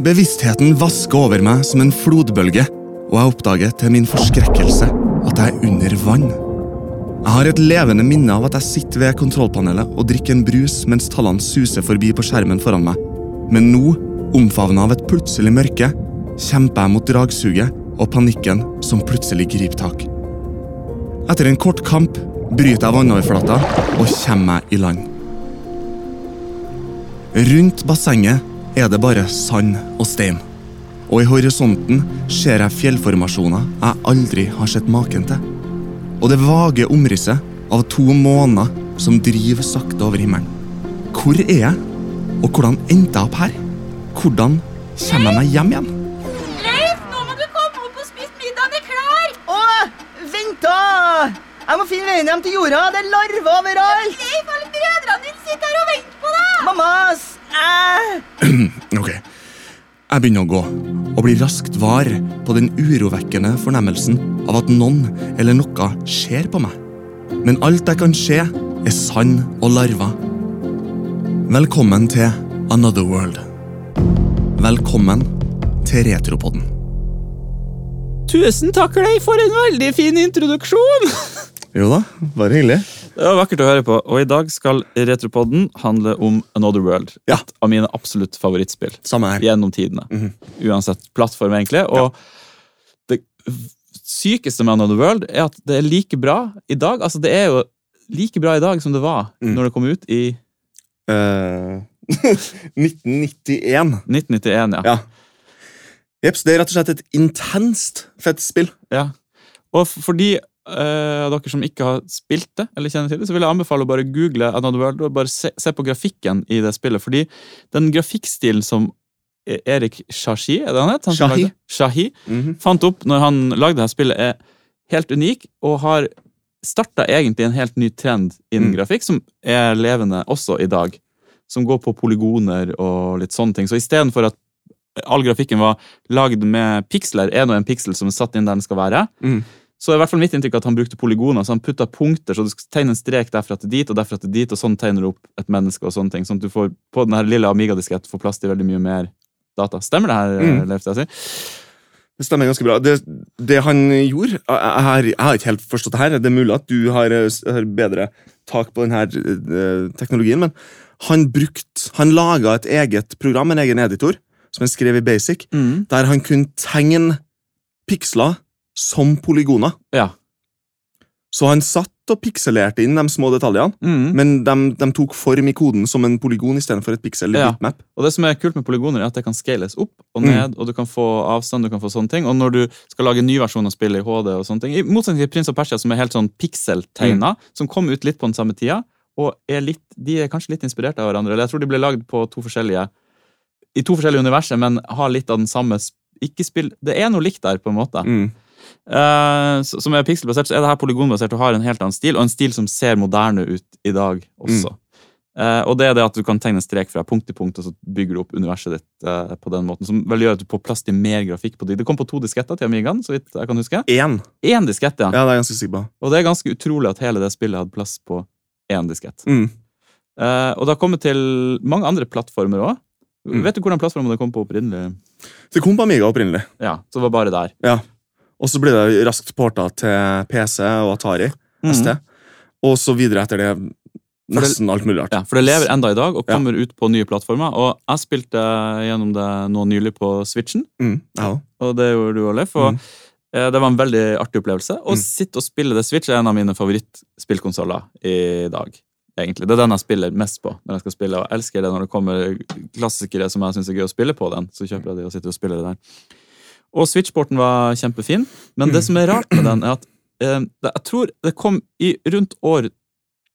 Bevisstheten vasker over meg som en flodbølge, og jeg oppdager til min forskrekkelse at jeg er under vann. Jeg har et levende minne av at jeg sitter ved kontrollpanelet og drikker en brus mens tallene suser forbi på skjermen foran meg. Men nå, omfavna av et plutselig mørke, kjemper jeg mot dragsuget og panikken som plutselig griper tak. Etter en kort kamp bryter jeg vannoverflata og kommer meg i land. Rundt bassenget er det bare sand og stein. Og i horisonten ser jeg fjellformasjoner jeg aldri har sett maken til. Og det vage omrisset av to måner som driver sakte over himmelen. Hvor er jeg? Og hvordan endte jeg opp her? Hvordan kommer jeg meg hjem igjen? Leif, nå må du komme opp og spise middagen er klar! Å, vent da! Jeg må finne veien hjem til jorda. Det er larver overalt. Leif, alle brødrene dine sitter her og venter på deg! Mammas! Æ. Ok. Jeg begynner å gå, og blir raskt var på den urovekkende fornemmelsen av at noen eller noe skjer på meg. Men alt jeg kan se, er sand og larver. Velkommen til Another World. Velkommen til Retropodden. Tusen takk, Clay, for en veldig fin introduksjon! Jo da, bare hyggelig. Det var vakkert å høre på, og i dag skal Retropodden handle om Another World. Ja. Et av mine absolutt favorittspill Samme her. gjennom tidene. Mhm. Uansett plattform, egentlig. Og det sykeste med Another World er at det er like bra i dag. Altså, det er jo like bra i dag som det var Mm. når det kom ut i uh, 1991. 1991. ja. Ja. Jeps, det er rett og slett et intenst fett spill. Ja. Og f- av dere som ikke har spilt det, eller kjenner til det, så vil jeg anbefale å bare google Another World og bare se, se på grafikken i det spillet. Fordi den grafikkstilen som E- Erik Shahi, er det han het? Shahi. Shahi. mm Mhm. fant opp når han lagde dette spillet, er helt unik og har starta egentlig en helt ny trend innen Mm. grafikk, som er levende også i dag. Som går på polygoner og litt sånne ting. Så istedenfor at all grafikken var lagd med piksler, er nå en piksel som er satt inn der den skal være, Mhm. Så er i hvert fall mitt inntrykk at han brukte polygoner, så han putta punkter, så du skal tegne en strek derfra til dit, og derfra til dit, og sånn tegner du opp et menneske og sånne ting. Sånn at du får, på den her lille Amiga-diskett får plass til veldig mye mer data. Stemmer det her, Mm. Leif? det? Det stemmer ganske bra. Det, det han gjorde Jeg, jeg, har, jeg har ikke helt forstått det her. Det er mulig at du har, eh, har bedre tak på denne uh, teknologien, men han brukte Han laga et eget program, en egen editor, som han skrev i Basic, Mm. der han kunne tegne piksler som polygoner. Ja. Så han satt og pikselerte inn de små detaljene, Mm. men de, de tok form i koden som en polygon istedenfor et piksel. Ja. bitmap. Og det som er kult med polygoner, er at det kan scales opp og Mm. ned, og du kan få avstand, du kan få sånne ting. Og når du skal lage en ny versjon av spillet i HD, og sånne ting, i motsetning til Prins av Persia, som er helt sånn pikseltegna, som kom ut litt på den samme tida, og er litt, de er kanskje litt inspirert av hverandre. Eller jeg tror de ble lagd på to forskjellige i to forskjellige universer, men har litt av den samme ikke spill, Det er noe likt der, på en måte. Mm. Eh, som er pixelbasert, så er det her polygonbasert og har en helt annen stil, og en stil som ser moderne ut i dag også. Eh, og det er det at du kan tegne en strek fra punkt til punkt, og så bygger du opp universet ditt uh, på den måten, som vel gjør at du får plass til mer grafikk på de. Det kom på to disketter til Amigaen, så vidt jeg kan huske. Én. Én diskett, ja. Ja, det er ganske sikker. Og det er ganske utrolig at hele det spillet hadde plass på én diskett. Mm. Og det har kommet til mange andre plattformer òg. Mm. Vet du hvordan plattformen det kom på opprinnelig? Det kom på Amiga opprinnelig. Ja, så det var bare der. Ja. Og så blir det raskt porta til PC og Atari mm. ST. Og så videre etter det nesten alt mulig rart. Ja, For det lever enda i dag og Ja. kommer ut på nye plattformer. Og jeg spilte gjennom det nå nylig på Switchen, Mm, ja. og det gjorde du òg, Leif. Og Mm. eh, det var en veldig artig opplevelse. Å Mm. sitte og spille det. Switch er en av mine favorittspillkonsoller i dag. egentlig. Det er den jeg spiller mest på når jeg skal spille, og jeg elsker det når det kommer klassikere som jeg syns er gøy å spille på den. Så kjøper jeg de og sitter og spiller det der. Og Switchporten var kjempefin, men det som er rart med den, er at eh, jeg tror det kom i rundt år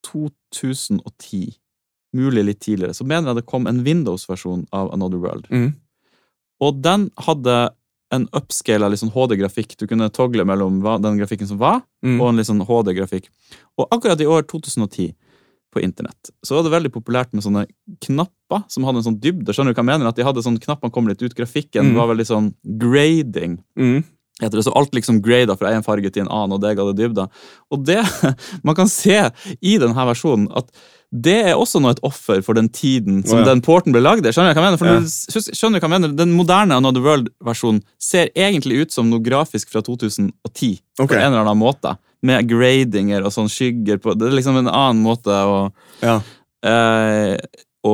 2010, mulig litt tidligere, så mener jeg det kom en Windows-versjon av Another World. Mm. Og den hadde en upscala liksom HD-grafikk. Du kunne togle mellom hva- den grafikken som var, Mm. og en litt sånn HD-grafikk. Og akkurat i år 2010 på internett så var det veldig populært med sånne knapper som hadde en sånn dybde. Skjønner du hva jeg mener? At de hadde sånne knappene kom litt ut. Grafikken Mm. var veldig sånn grading. Mm. heter det, så alt liksom grada fra en farge til en annen, og det ga det dybde. Og det man kan se i denne versjonen, at det er også noe et offer for den tiden som oh, ja. den porten ble lagd i. Skjønner du hva jeg mener? For Ja. du skjønner du hva jeg mener? Den moderne Another World-versjonen ser egentlig ut som noe grafisk fra 2010. Okay. På en eller annen måte. Med gradinger og sånn skygger på. Det er liksom en annen måte å Ja. eh, å,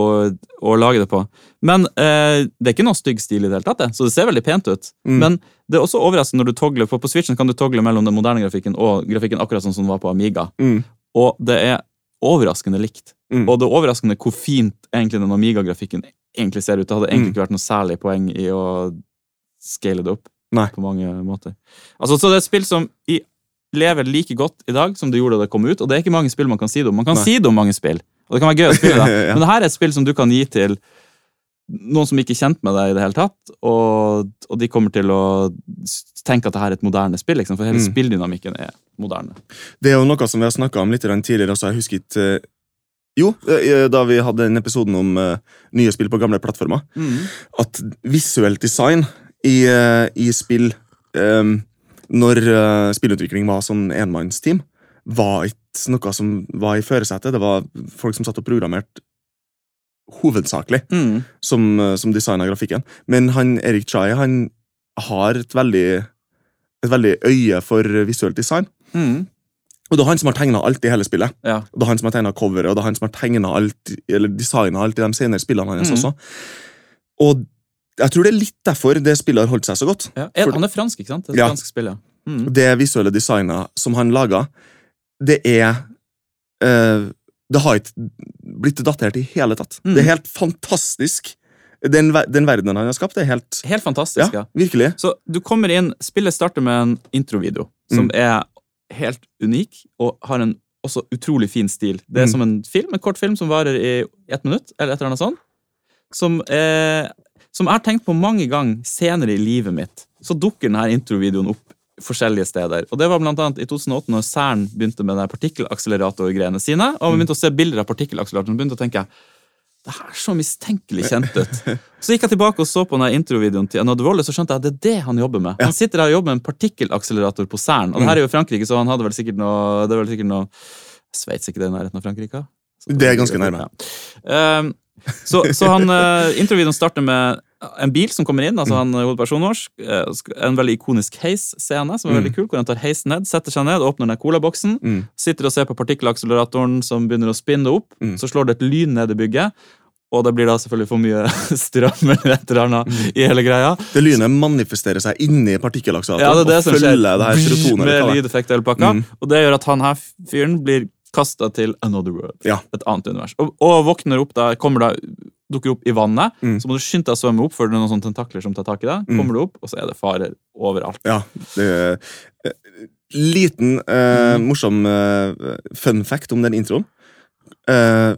å lage det på. Men eh, det er ikke noe stygg stil i det hele tatt, det. så det ser veldig pent ut. Mm. Men det er også overraskende når du togler, for på Switchen kan du togle mellom den moderne grafikken og grafikken akkurat sånn som den var på Amiga. Mm. Og det er overraskende likt. Mm. Og det er overraskende hvor fint egentlig den Amiga-grafikken egentlig ser ut. Det hadde egentlig Mm. ikke vært noe særlig poeng i å scale det opp Nei. på mange måter. Altså, så det er et spill som lever like godt i dag som det gjorde da det kom ut, og det er ikke mange spill man kan si det om. Man kan Nei. si det om mange spill, og det kan være gøy å spille det. Ja. Men det her er et spill som du kan gi til noen som ikke er kjent med deg i det hele tatt, og, og de kommer til å tenke at det her er et moderne spill, liksom, for hele Mm. spilldynamikken er moderne. Det er jo noe som vi har snakka om litt tidligere så Jeg husker ikke eh, Jo, eh, da vi hadde den episoden om eh, nye spill på gamle plattformer. At visuelt design i, i spill um, Når spillutvikling var sånn enmannsteam, var ikke noe som var i førersetet. Det var folk som satt og programmerte hovedsakelig Mm. som, eh, som designa grafikken. Men han Erik Chai han har et veldig, et veldig øye for visuelt design. Mm. Og det er han som har tegna alt i hele spillet. Ja. Og det er han som har tegna coveret, og det er han som har alt, eller designa alt i de senere spillene hans mm. også. Og jeg tror det er litt derfor det spillet har holdt seg så godt. Ja. For- Han er fransk, ikke sant? Det Ja. fransk spill. Mm. Det visuelle designet som han laga, det er eh, Det har ikke blitt datert i hele tatt. Mm. Det er helt fantastisk. Den, den verdenen han har skapt, er helt Helt fantastisk, Ja, ja. virkelig. Så du kommer inn, spillet starter med en introvideo, som Mm. er helt unik, og har en også utrolig fin stil. Det er Mm. som en film, en kort film som varer i ett minutt, eller et eller annet sånt. Som, eh, som jeg har tenkt på mange ganger senere i livet mitt. Så dukker denne introvideoen opp forskjellige steder. Og det var blant annet i 2008, når CERN begynte med partikkelakseleratorgreiene sine, og vi begynte å se bilder av partikkelakseleratoren, begynte å tenke det her så mistenkelig kjent ut. Så gikk jeg tilbake og så på denne introvideoen til Anod Wolle, så skjønte jeg at det er det han jobber med. Han sitter her og jobber med en partikkelakselerator på CERN. Og det her er jo Frankrike, så han hadde vel sikkert noe Det var vel sikkert noe Sveits ikke det i nærheten av Frankrike? Det er ganske nærme. Ja. Um, så, så han, uh, introvideoen starter med en bil som kommer inn, Mm. altså han hovedpersonen vår. eh, En veldig ikonisk heisscene som er Mm. veldig kul, hvor han tar heisen ned, setter seg ned, åpner den colaboksen, Mm. sitter og ser på partikkelakseleratoren som begynner å spinne opp. Mm. Så slår det et lyn ned i bygget, og det blir da selvfølgelig for mye strøm eller et eller annet Mm. i hele greia. Det lynet manifesterer seg inni partikkelakseleratoren Ja, det det og følger det her serotonet. Med lydeffekt og pakka. Mm. Og det gjør at han her fyren blir kasta til another world. Ja. Et annet univers. Og, og våkner opp da, kommer da, dukker opp i vannet. Mm. Så må du skynde deg å svømme opp, før det er noen sånne tentakler som tar tak i deg. Mm. Kommer du opp, og så er det farer overalt. Ja, det er eh, Liten, eh, Mm. morsom eh, fun fact om den introen. Eh,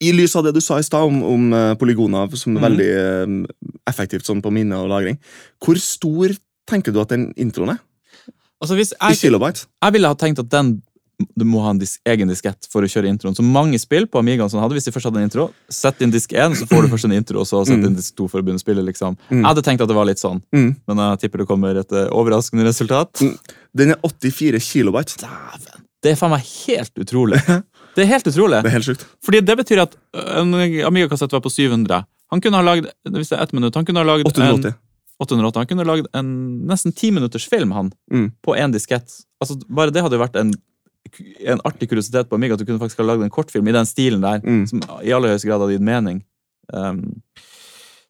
I lys av det du sa i stad om, om eh, polygoner som er Mhm. veldig eh, effektivt sånn på minne og lagring, hvor stor tenker du at den introen er? Altså hvis I jeg, kilobyte? jeg ville ha tenkt at den du må ha en dis egen diskett for å kjøre introen. Så mange spill på Amigaen som hadde, hvis de først hadde en intro, sett inn disk 1, så får du først en intro, og så sett Mm. inn disk 2 for å begynne å spille. liksom. Mm. Jeg hadde tenkt at det var litt sånn, Mm. men jeg tipper det kommer et eh, overraskende resultat. Mm. Den er 84 kilobyte. Dæven! Det er faen meg helt utrolig. Det er helt utrolig. Det er helt sjukt. Fordi det betyr at øh, en Amiga-kassett var på 700. Han kunne ha lagd hvis det er ett minutt, han kunne ha lagd 880. En, 880. Han kunne ha lagd en nesten ti minutters film han, Mm. på én diskett. Altså, bare det hadde jo vært en, en artig kuriositet på Amiga, at du kunne faktisk ha lagd en kortfilm i den stilen der, Mm. som i aller høyeste grad hadde gitt mening. Um,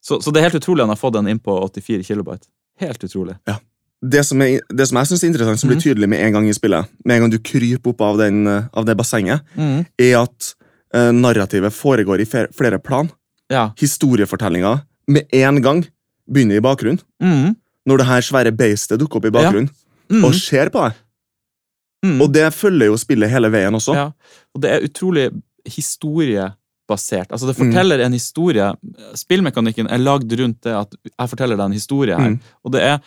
så, så det er helt utrolig han har fått den inn på 84 kilobyte. Helt utrolig. Det som, er, det som jeg synes er interessant, som blir Mhm. tydelig med en gang i spillet, med en gang du kryper opp av, den, eh, av det bassenget, er at uh, narrativet foregår i flere plan. Ja. Historiefortellinga med en gang begynner i bakgrunnen. Mm. Når det her svære beistet dukker opp i bakgrunnen Mm. og ser på deg. Mm. Og det følger jo spillet hele veien også. Ja, og det er utrolig historiebasert. Altså Det Mm. forteller en historie. Spillmekanikken er lagd rundt det at jeg forteller deg en historie her. Mm. Og det er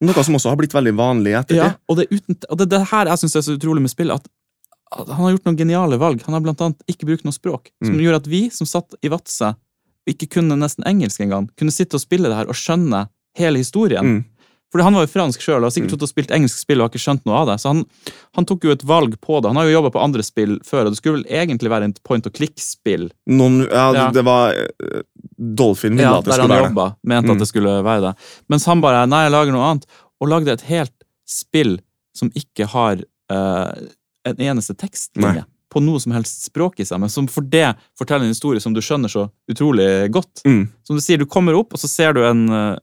Noe som også har blitt veldig vanlig i ettertid. ja, og det uten, og det det her jeg syns er så utrolig med spillet. At, han har gjort noen geniale valg. Han har blant annet ikke brukt noe språk. Som Mm. gjør at vi som satt i Vadsø, ikke kunne nesten engelsk engang, kunne sitte og spille det her og skjønne hele historien. Mm. Fordi han var jo fransk sjøl og har sikkert Mm. spilt engelsk spill og har ikke skjønt noe av det. Så han, han tok jo et valg på det. Han har jo jobba på andre spill før, og det skulle vel egentlig være et point and click-spill. Ja, Ja. Det var eh, Dolphin ville Ja, at det skulle være det. jobba, mente Mm. at det skulle være det. Mens han bare nei, jeg lager noe annet, og lagde et helt spill som ikke har uh, en eneste tekstlinje Nei. på noe som helst språk i seg, men som for det forteller en historie som du skjønner så utrolig godt. Mm, Som du sier, du kommer opp, og så ser du en eh,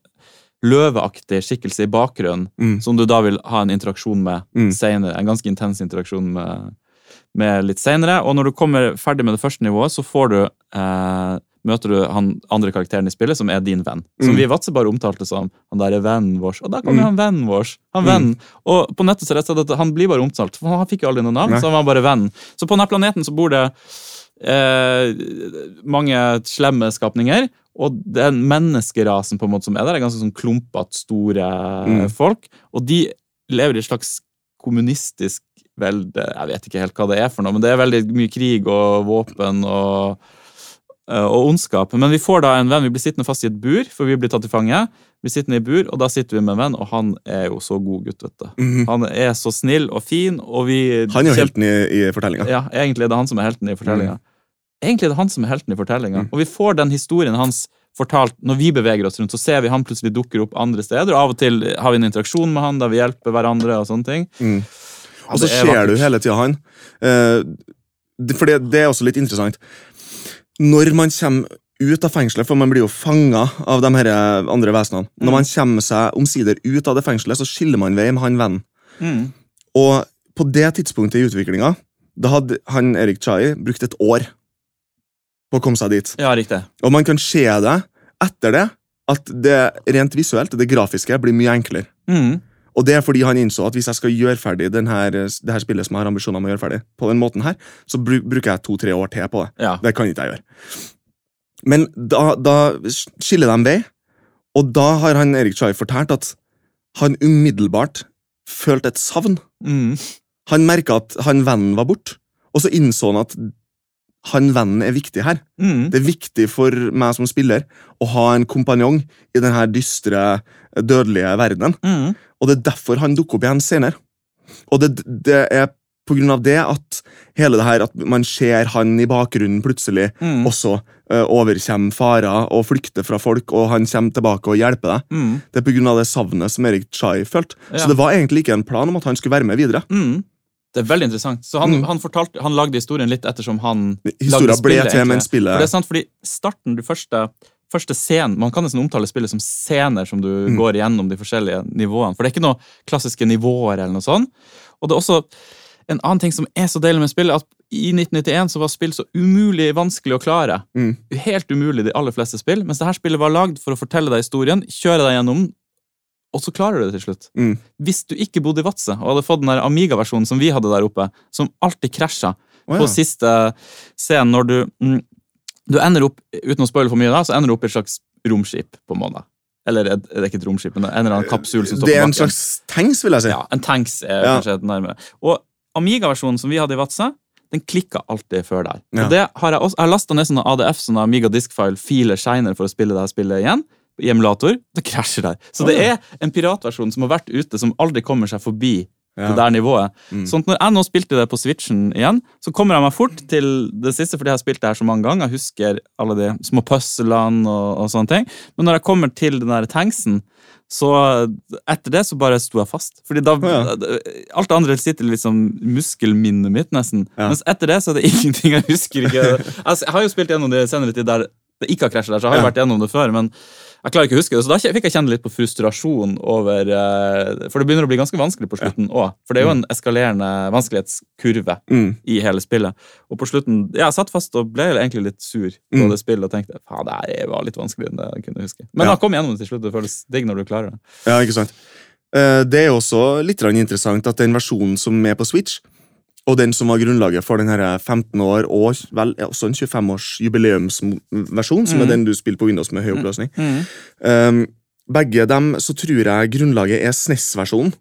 løveaktig skikkelse i bakgrunnen, mm, som du da vil ha en interaksjon med Mm. senere. En ganske intens interaksjon med, med litt senere. Og når du kommer ferdig med det første nivået, så får du eh, møter du han andre karakteren i spillet, som er din venn. Som Mm. vi i Vadsø bare omtalte som han der er vennen vår. Og da kommer Mm. han vennen vår. Han Mm. Og på nettet så er det at han blir bare omtalt, for han fikk jo aldri noe navn, Nei. så han var bare venn. Så på denne planeten så bor det eh, mange slemme skapninger. Og den menneskerasen på en måte som er der, er ganske sånn klumpete, store Mm. folk. Og de lever i et slags kommunistisk velde. Jeg vet ikke helt hva det er for noe, men det er veldig mye krig og våpen og, eh, og ondskap. Men vi får da en venn. Vi blir sittende fast i et bur, for vi blir tatt til fange. Vi blir sittende i bur, og da sitter vi med en venn, og han er jo så god gutt, vet du. mhm. Han er så snill og fin, og vi Han er jo helten i, i fortellinga. ja, egentlig er det han som er helten i fortellinga. Egentlig er det han som er helten i fortellinga. Mm. Og vi får den historien hans fortalt når vi beveger oss rundt. Så ser vi han plutselig dukker opp andre steder, og av og til har vi en interaksjon med han der vi hjelper hverandre. Og sånne ting. Mm. Og så er ser du hele tida han. Eh, for det, det er også litt interessant. Når man kommer ut av fengselet, for man blir jo fanga av de her andre vesenene Når Mm. man kommer seg omsider ut av det fengselet, så skiller man vei med han vennen. Mm. Og på det tidspunktet i utviklinga, da hadde han Erik Chai brukt et år på å komme seg dit. Ja, riktig. Og man kan se det etter det, at det rent visuelt, det grafiske, blir mye enklere. Mm. Og det er fordi han innså at hvis jeg skal gjøre ferdig denne, det her spillet som jeg har ambisjoner om å gjøre ferdig, på den måten her, så bruker jeg to-tre år til på det. Ja. Det kan ikke jeg gjøre. Men da, da skiller de vei, og da har han Erik Chai fortalt at han umiddelbart følte et savn. Mm. Han merka at han vennen var borte, og så innså han at han vennen er viktig her. Mm. Det er viktig for meg som spiller å ha en kompanjong i denne dystre, dødelige verdenen. Mm. Og det er derfor han dukker opp igjen senere. Og det, det er på grunn av det at hele det her, at man ser han i bakgrunnen plutselig Mm. også uh, overkommer farer og flykter fra folk, og han kommer tilbake og hjelper deg. Mm. Det er på grunn av det savnet som Erik Chai følte. Ja. Så det var egentlig ikke en plan om at han skulle være med videre. Mm. Det er veldig interessant. Så han, Mm. han, fortalte, han lagde historien litt ettersom han Historia lagde ble til mens spillet For det er sant, fordi starten, du første, første scenen, Man kan nesten omtale spillet som scener som du Mm. går igjennom de forskjellige nivåene. For det er ikke noe klassiske nivåer. eller noe sånt. Og det er også en annen ting som er så deilig med spillet, at i 1991 så var spill så umulig vanskelig å klare. Mm. Helt umulig de aller fleste spill. Mens det her spillet var lagd for å fortelle deg historien, kjøre deg gjennom, og så klarer du det til slutt. Mm. Hvis du ikke bodde i Vadsø og hadde fått den der Amiga-versjonen som vi hadde der oppe, som alltid krasja, Å, på siste scenen når du mm, Du ender opp, uten å spoile for mye, da, så ender du opp i et slags romskip, på månen. Eller er det ikke et romskip, men en eller annen kapsul som står Det er en slags tanks, vil jeg si. Ja, En tanks er Ja. kanskje et nærmere. Og Amiga-versjonen som vi hadde i Vadsø, den klikka alltid før der. Ja. Og det har Jeg også, jeg har lasta ned sånne ADF, sånne Amiga Diskfile-filer seinere for å spille det her spillet igjen. I emulator. Det krasjer der. Så det er en piratversjon som har vært ute, som aldri kommer seg forbi Ja. det der nivået. Mm. Sånn at når jeg nå spilte det på Switchen igjen, så kommer jeg meg fort til det siste, fordi jeg har spilt det her så mange ganger. Jeg husker alle de små puzzlene og, og sånne ting. Men når jeg kommer til den der tanksen, så etter det så bare sto jeg fast. Fordi da ja. Alt det andre sitter liksom muskelminnet mitt, nesten. Ja. Mens etter det så er det ingenting jeg husker. ikke. Altså, jeg har jo spilt gjennom det senere tid der det ikke har krasja der, så jeg har jo vært gjennom det før. men jeg klarer ikke å huske det, så Da fikk jeg kjenne litt på frustrasjon over eh, For det begynner å bli ganske vanskelig på slutten òg. For det er jo en eskalerende vanskelighetskurve Mm. i hele spillet. Og på slutten ja, Jeg satt fast og ble egentlig litt sur på Mm. det spillet og tenkte faen, det her var litt vanskeligere enn jeg kunne huske. Men Ja. jeg kom gjennom det til slutt. Det føles digg når du klarer det. Ja, ikke sant? Eh, Det er også litt interessant at den versjonen som er på Switch, og den som var grunnlaget for den 15 år og vel, også en 25 års jubileumsversjon, som mm. er den du spiller på Windows med høy oppløsning, Um, begge dem så tror jeg grunnlaget er SNES-versjonen.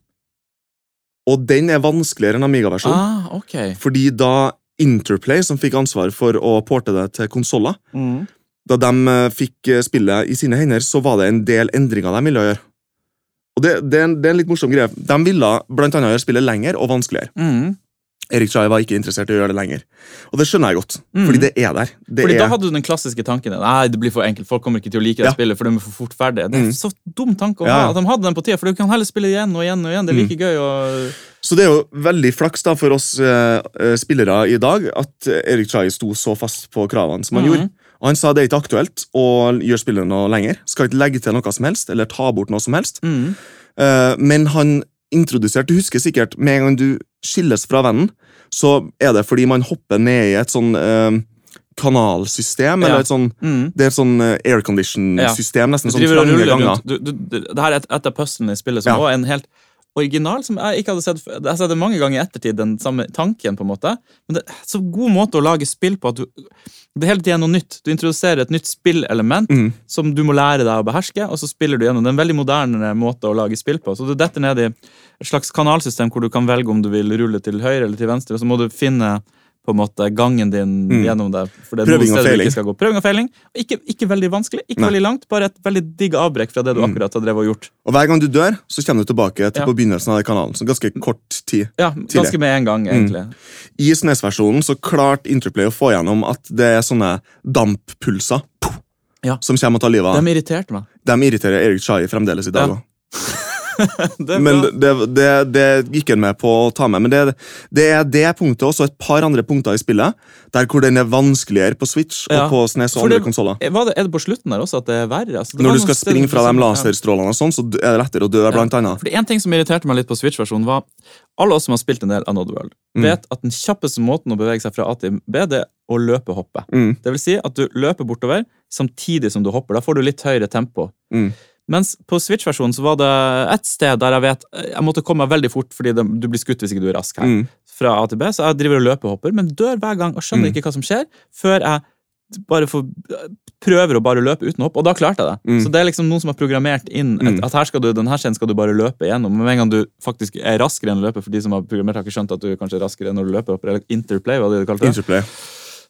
Og den er vanskeligere enn Amiga-versjonen. Ah, ok. Fordi da Interplay, som fikk ansvar for å porte det til konsoller, Mm. da de eh, fikk eh, spillet i sine hender, så var det en del endringer de ville gjøre. Og det, det, er en, det er en litt morsom greie. De ville blant annet gjøre spillet lenger og vanskeligere. Mm. Erik Chai var ikke interessert i å gjøre det lenger. Og det skjønner jeg godt, Mm. fordi det er der. Det Fordi er, Da hadde du den klassiske tanken. Nei, det blir for enkelt, folk kommer ikke til å like det Ja. spillet, for de er for fort ferdig. Det er Mm. så dum tanke å ha. ja. At de hadde den på tida, for du kan heller spille igjen og igjen og igjen. Det er Mm. like gøy å Så det er jo veldig flaks da for oss eh, spillere i dag at Erik Chai sto så fast på kravene som han Mhm. gjorde. Og Han sa det er ikke aktuelt å gjøre spillet noe lenger. Skal ikke legge til noe som helst, eller ta bort noe som helst. mm. Eh, men han introduserte, du husker sikkert, med en gang du skilles fra vennen, så er det fordi man hopper ned i et sånn eh, kanalsystem, Ja. eller et sånn Mm. Det er et sånn eh, aircondition-system, nesten sånn trange ganger. Du, du, du, det her er et, et av puzzlene i spillet som Ja. også er en helt original, som jeg ikke hadde sett før. Jeg har sett det mange ganger i ettertid, den samme tanken, på en måte. Men det er så god måte å lage spill på at du Det er hele tiden noe nytt. Du introduserer et nytt spillelement Mm. som du må lære deg å beherske, og så spiller du gjennom. Det er en veldig moderne måte å lage spill på. Så du detter ned i et slags kanalsystem hvor du kan velge om du vil rulle til høyre eller til venstre, og så må du finne på en måte gangen din Mm. gjennom det. For det er Prøving og feiling. ikke. Prøving og feiling. Ikke, ikke veldig vanskelig, ikke Nei. veldig langt, bare et veldig digg avbrekk fra det du Mm. akkurat har drevet og gjort. Og hver gang du dør, så kommer du tilbake til Ja. på begynnelsen av kanalen. Så ganske kort tid. Ja, ganske med en gang, egentlig. I SNES-versjonen så klarte Interplay å få gjennom at det er sånne damppulser Ja. som kommer og tar livet av. De irriterte meg. De irriterer Erik Chai fremdeles i dag. Ja. Det Men det, det, det gikk han med på å ta med. Men det, det er det punktet også et par andre punkter i spillet, der hvor den er vanskeligere på Switch og på SNES og andre konsoller. Er det på slutten der også at det er verre? Altså, Når du skal springe fra de laserstrålene, og sånn, så er det lettere å dø, blant annet. For det er En ting som irriterte meg litt på Switch-versjonen, var alle oss som har spilt en del av World Mm. vet at den kjappeste måten å bevege seg fra A til B, det er å løpe hoppe. Mm. Det vil si at du løper bortover samtidig som du hopper. Da får du litt høyere tempo. Mm. Mens på Switch-versjonen så var det et sted der jeg vet Jeg måtte komme meg veldig fort fordi det, du blir skutt hvis ikke du er rask her. Mm. Fra A til B, så jeg driver og løper og hopper, men dør hver gang og skjønner Mm. ikke hva som skjer, før jeg bare får prøver å bare løpe uten hopp, og da klarte jeg det. Mm. Så det er liksom noen som har programmert inn et, Mm. at her skal du, denne scenen skal du bare løpe igjennom. Men med en gang du faktisk er raskere enn å løpe, for de som har programmert, har ikke skjønt at du kanskje er raskere når du løper eller interplay, hva det du kalte det. Interplay.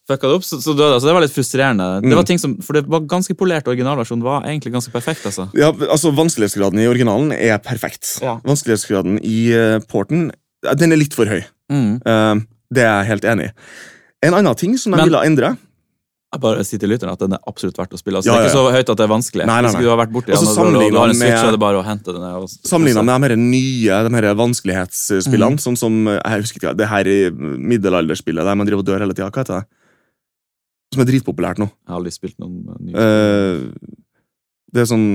Fucka det opp, så, så døde jeg. Så det var litt frustrerende. Det Mm. var ting som, for det var ganske polert, originalversjonen var egentlig ganske perfekt, altså. Ja, altså Vanskelighetsgraden i originalen er perfekt. Ja. Vanskelighetsgraden i uh, porten den er litt for høy. Mm. Uh, det er jeg helt enig i. En annen ting som de Men- ville endre Jeg bare sier til lytteren at den er absolutt verdt å spille. Altså, Ja, det er ikke så høyt at det er vanskelig. Nei, nei, nei. du har vært borti Og så og du- sammenlignet har en med- det og- Sammenlignet med de her nye de her vanskelighetsspillene, mm. sånn som eh, jeg husker ikke, det her middelalderspillet der man driver og dør hele tida. Hva heter det? Som er dritpopulært nå. Jeg har aldri spilt noen uh, nye. uh, det er sånn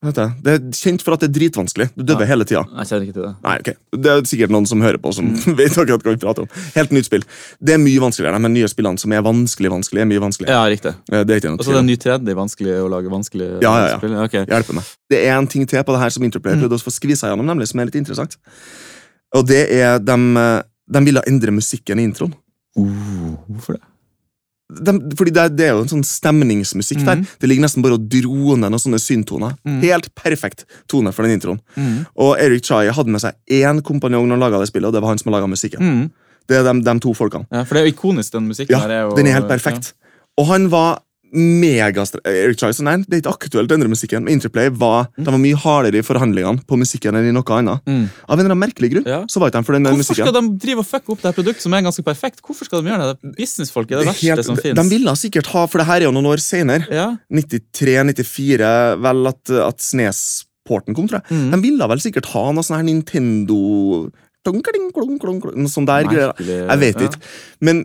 Vet jeg. det? Er kjent for at det er dritvanskelig. Du døver Ja. hele tida. Jeg kjenner ikke til det. Nei, ok. Det er sikkert noen som hører på, som Mm. vet akkurat hva vi prater om. Helt nytt spill. Det er mye vanskeligere. men nye spillene som er vanskelig, vanskelig, er mye vanskeligere. Ja, riktig. Eh, Det er ikke noe Og så det er ny tredje vanskelig å lage vanskelig Ja, ja, ja. spill. Okay. Meg. Det er en ting til på det her som Interplay Mm. prøvde å få skvisa gjennom, nemlig, som er litt interessant. Og det er de, de ville endre musikken i introen. Uh, hvorfor det? De, fordi det, det er jo en sånn stemningsmusikk der. Mhm. Det ligger nesten bare og droner noen sånne syntoner. Mm. Helt perfekt tone for den introen. Mm. Og Eric Chai hadde med seg én kompanjong når han laga det spillet, og det var han som laga musikken. Mm. Det er de, de to folkene. Ja, for det er jo ikonisk, den musikken. Ja, her er jo, den er helt perfekt. Og han var megastre... Eric Chai nei, det er ikke aktuelt å endre musikken. Men Interplay var, de var mye hardere i forhandlingene på musikken enn i noe annet. Mm. Av en eller annen merkelig grunn Ja. så var ikke de for den Hvorfor musikken. skal de drive og fucke opp det produktet som er ganske perfekt? Hvorfor skal de gjøre det? Businessfolk er det verste Helt- som finnes. de ville sikkert ha, for det her er jo noen år senere, Ja. 93-94, vel at, at Snes-porten kom, tror jeg. Mm. De ville vel sikkert ha noe sånn her Nintendo sånn der greier. Jeg vet ikke. Men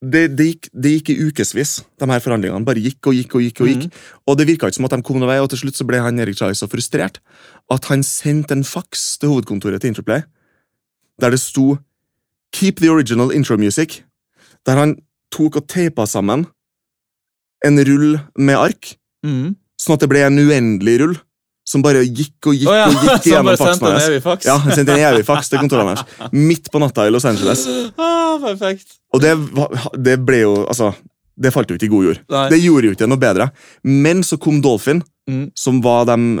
det, det, gikk, det gikk i ukevis, de her forhandlingene. Bare gikk og gikk og gikk. Og gikk. Mm. Og det virka ikke som at de kom noen vei, og til slutt så ble han Erik Chai så frustrert at han sendte en faks til hovedkontoret til Interplay der det sto 'Keep the original intro music'. Der han tok og teipa sammen en rull med ark, Mm. sånn at det ble en uendelig rull. Som bare gikk og gikk oh, ja, og gikk gjennom faksen hans. Ja, han sendte en evig faks til kontoret hans. Midt på natta i Los Angeles. Ah, perfekt. Og det, det ble jo Altså, det falt jo ikke i god jord. Nei. Det gjorde jo ikke noe bedre. Men så kom Dolphin, Mm. som var dem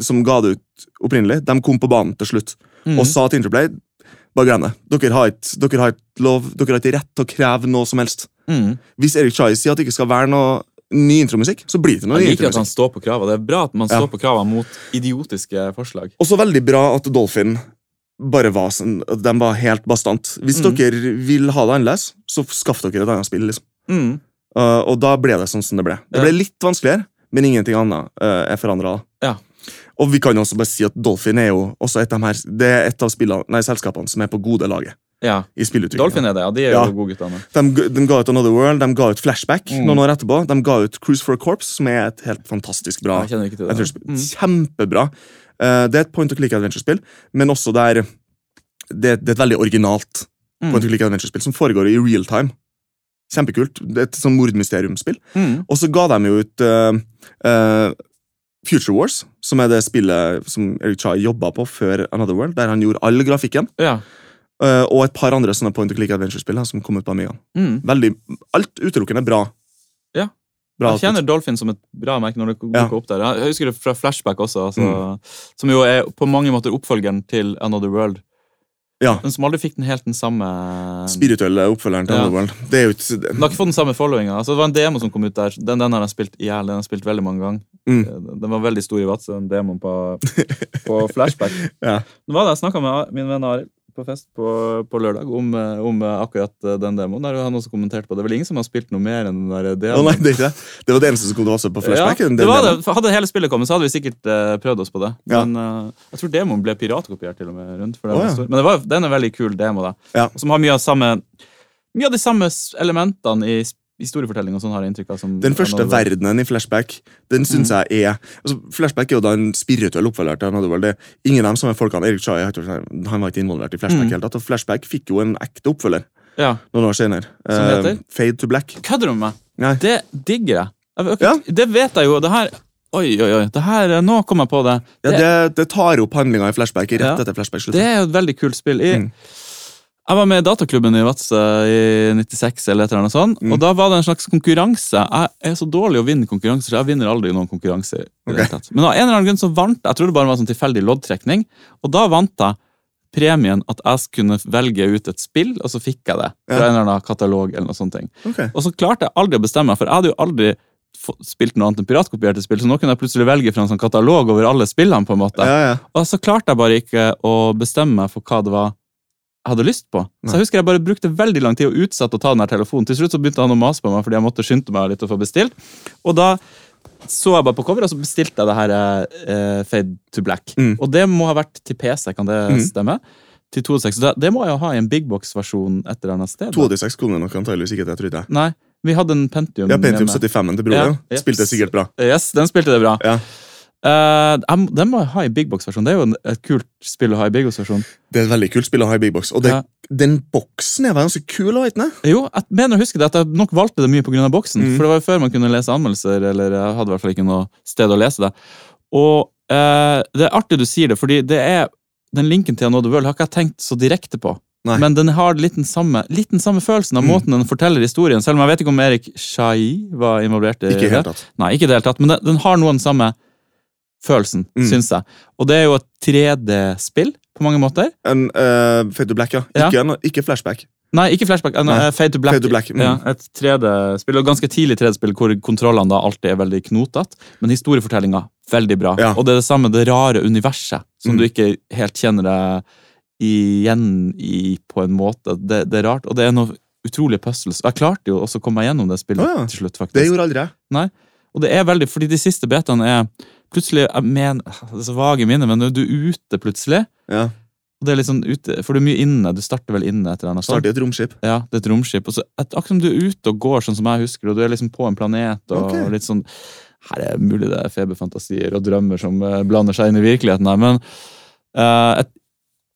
som ga det ut opprinnelig. De kom på banen til slutt Mm. og sa til Interplay bare glem det. Dere har ikke dere har ikke lov, dere har ikke rett til å kreve noe som helst. Mm. Hvis Erik Chai sier at det ikke skal være noe ny intromusikk, så blir det noe ny Jeg liker at han står på krava. Det er bra at man Ja. står på krava mot idiotiske forslag. Også veldig bra at Dolphin bare var sånn, de var helt bastant. Hvis Mm. dere vil ha det annerledes, så skaff dere et annet spill. liksom. Mm. Uh, og da ble det sånn som det ble. Det ble litt vanskeligere, men ingenting annet uh, er forandra. Ja. Og vi kan også bare si at Dolphin er jo også et av, de her, det er et av spillene, nei, selskapene som er på gode laget Ja. i spillutviklinga. Dolphin er det, ja. De er Ja. jo godguttene. De, de ga ut Another World, de ga ut Flashback Mm. noen år etterpå. De ga ut Cruise for a Corps, som er et helt fantastisk bra Jeg kjenner ikke til det. Mm. Kjempebra. Uh, det er et point and click adventure-spill, men også der det, det er et veldig originalt Mm. point and click adventure-spill som foregår i real time. Kjempekult. Det er et sånn mordmysteriumsspill. Mm. Og så ga de jo ut uh, uh, Future Wars, som er det spillet som Eric Chai jobba på før Another World, der han gjorde all grafikken. Ja. Uh, og et par andre sånne point and click adventure-spill som kom ut på Amigaen. Mm. Veldig, alt utelukkende bra. Ja. Bra Jeg kjenner Dolphin som et bra merke når det dukker Ja. opp der. Jeg husker det fra Flashback også, altså, Mm. som jo er på mange måter oppfølgeren til Another World. Ja. Men som aldri fikk den helt den samme spirituelle oppfølgeren til Ja. Another World. Det er jo ikke... Den har ikke fått den samme followinga. Altså, det var en demo som kom ut der. Den, den har jeg spilt i hjel. Den har jeg spilt veldig mange ganger. Mm. Den den var veldig stor i Vadsø, den demoen på, på Flashback. Ja. Det var det jeg snakka med min venn Arild på fest på, på lørdag om, eh, om eh, akkurat eh, den demoen. Der han også kommenterte på det. Det er vel ingen som har spilt noe mer enn den der demoen. Oh, nei, det det. Det var det eneste som kom også på Flashback. Ja, det var det. Hadde hele spillet kommet, så hadde vi sikkert uh, prøvd oss på det. Ja. Men uh, jeg tror demoen ble piratkopiert til og med rundt. For den Å, ja. Men det var, den er en veldig kul demo, da. Som har mye av samme Mye av de samme elementene i s- historiefortelling og sånn, har jeg inntrykk av. Som Den første verdenen i Flashback, den syns Mm. jeg er altså, Flashback er jo da en spirituell oppfølger til. Det ingen av dem som er folkene Erik Chai han var ikke involvert i Flashback. Mm. helt og Flashback fikk jo en ekte oppfølger Ja. noen år senere. Heter? Fade to Black. Kødder du med meg? Nei. Det digger jeg. Okay, Ja. Det vet jeg jo. Det her Oi, oi, oi. Det her, eh, nå kom jeg på det. Ja, Det, det, det tar opp handlinga i Flashback rett Ja. etter Flashback det er jo et veldig kult spill. I, Mm. Jeg var med i dataklubben i Vadsø i 96, eller et eller annet sånt, Mm. og da var det en slags konkurranse. Jeg er så dårlig å vinne konkurranser, så jeg vinner aldri noen konkurranse. i det Ok. hele tatt. Men av en eller annen grunn så vant jeg. Jeg tror det bare var sånn tilfeldig loddtrekning, og da vant jeg premien at jeg kunne velge ut et spill, og så fikk jeg det. Fra Ja. en eller annen katalog eller noe sånt. ting. Og så klarte jeg aldri å bestemme meg, for jeg hadde jo aldri spilt noe annet enn piratkopierte spill, så nå kunne jeg plutselig velge fra en sånn katalog over alle spillene. på en måte. Ja, ja. Og så klarte jeg bare ikke å bestemme meg for hva det var hadde lyst på. Så jeg husker jeg bare brukte veldig lang tid og utsatte å ta den her telefonen. Til slutt så begynte han å mase på meg fordi jeg måtte skynde meg litt å få bestilt. Og da så jeg bare på coveret, og så bestilte jeg det her eh, Fade to Black. Mm. Og det må ha vært til PC, kan det Mm. stemme? Til 2.6. Det, det må jeg jo ha i en big box-versjon et eller annet sted. da. 286 kunne nok antageligvis ikke det, tror jeg. Nei, vi hadde en Pentium. Ja, Pentium 75-en til Ja, broren. yes. Spilte sikkert bra. Yes, den spilte det bra. Ja. Jeg- den må jeg ha i big box-versjon. Det er jo et kult spill å ha i big box-versjon. Det er et veldig kult spill å ha i Big Box. Og det, Ja. den boksen er ganske kul, også, ikke? Jo, jeg mener å huske det, at jeg nok valgte det mye pga. boksen. Mm. For det var jo før man kunne lese anmeldelser, eller jeg hadde i hvert fall ikke noe sted å lese det. Og uh, det er artig du sier det, fordi det er den linken til Another World har ikke jeg tenkt så direkte på. Nei. Men den har litt den samme, litt den samme følelsen av Mm. måten den forteller historien. Selv om jeg vet ikke om Erik Shai var involvert i Ikke helt det. tatt. Nei, ikke helt det tatt, men den, den har noe av den samme følelsen, Mm. syns jeg. Og det er jo et 3D-spill på mange måter. En uh, Fade to Black, ja. Ja. Ikke, en, ikke Flashback. Nei, ikke Flashback. En, Nei. Fade to Black. Fade to Black, mm. Ja, et 3D-spill, og ganske tidlig 3D-spill hvor kontrollene da alltid er veldig knotete, men historiefortellinga veldig bra. Ja. Og det er det samme, det rare universet, som Mm. du ikke helt kjenner deg igjen i på en måte. Det, det er rart, og det er noe utrolig puzzles. Jeg klarte jo også å komme meg gjennom det spillet oh, ja. til slutt, faktisk. Det gjorde aldri jeg. Nei, Og det er veldig, fordi de siste betaene er plutselig jeg mener, Det er så vage minner, men du er ute plutselig. Ja. Og det er litt sånn ute, For du er mye inne. Du starter vel inne. etter sånt. Startet i et romskip. Ja, det er et romskip. Og så, et, akkurat som du er ute og går, sånn som jeg husker, og du er liksom på en planet, og okay. litt sånn Her er mulig det er feberfantasier og drømmer som eh, blander seg inn i virkeligheten her, men uh, et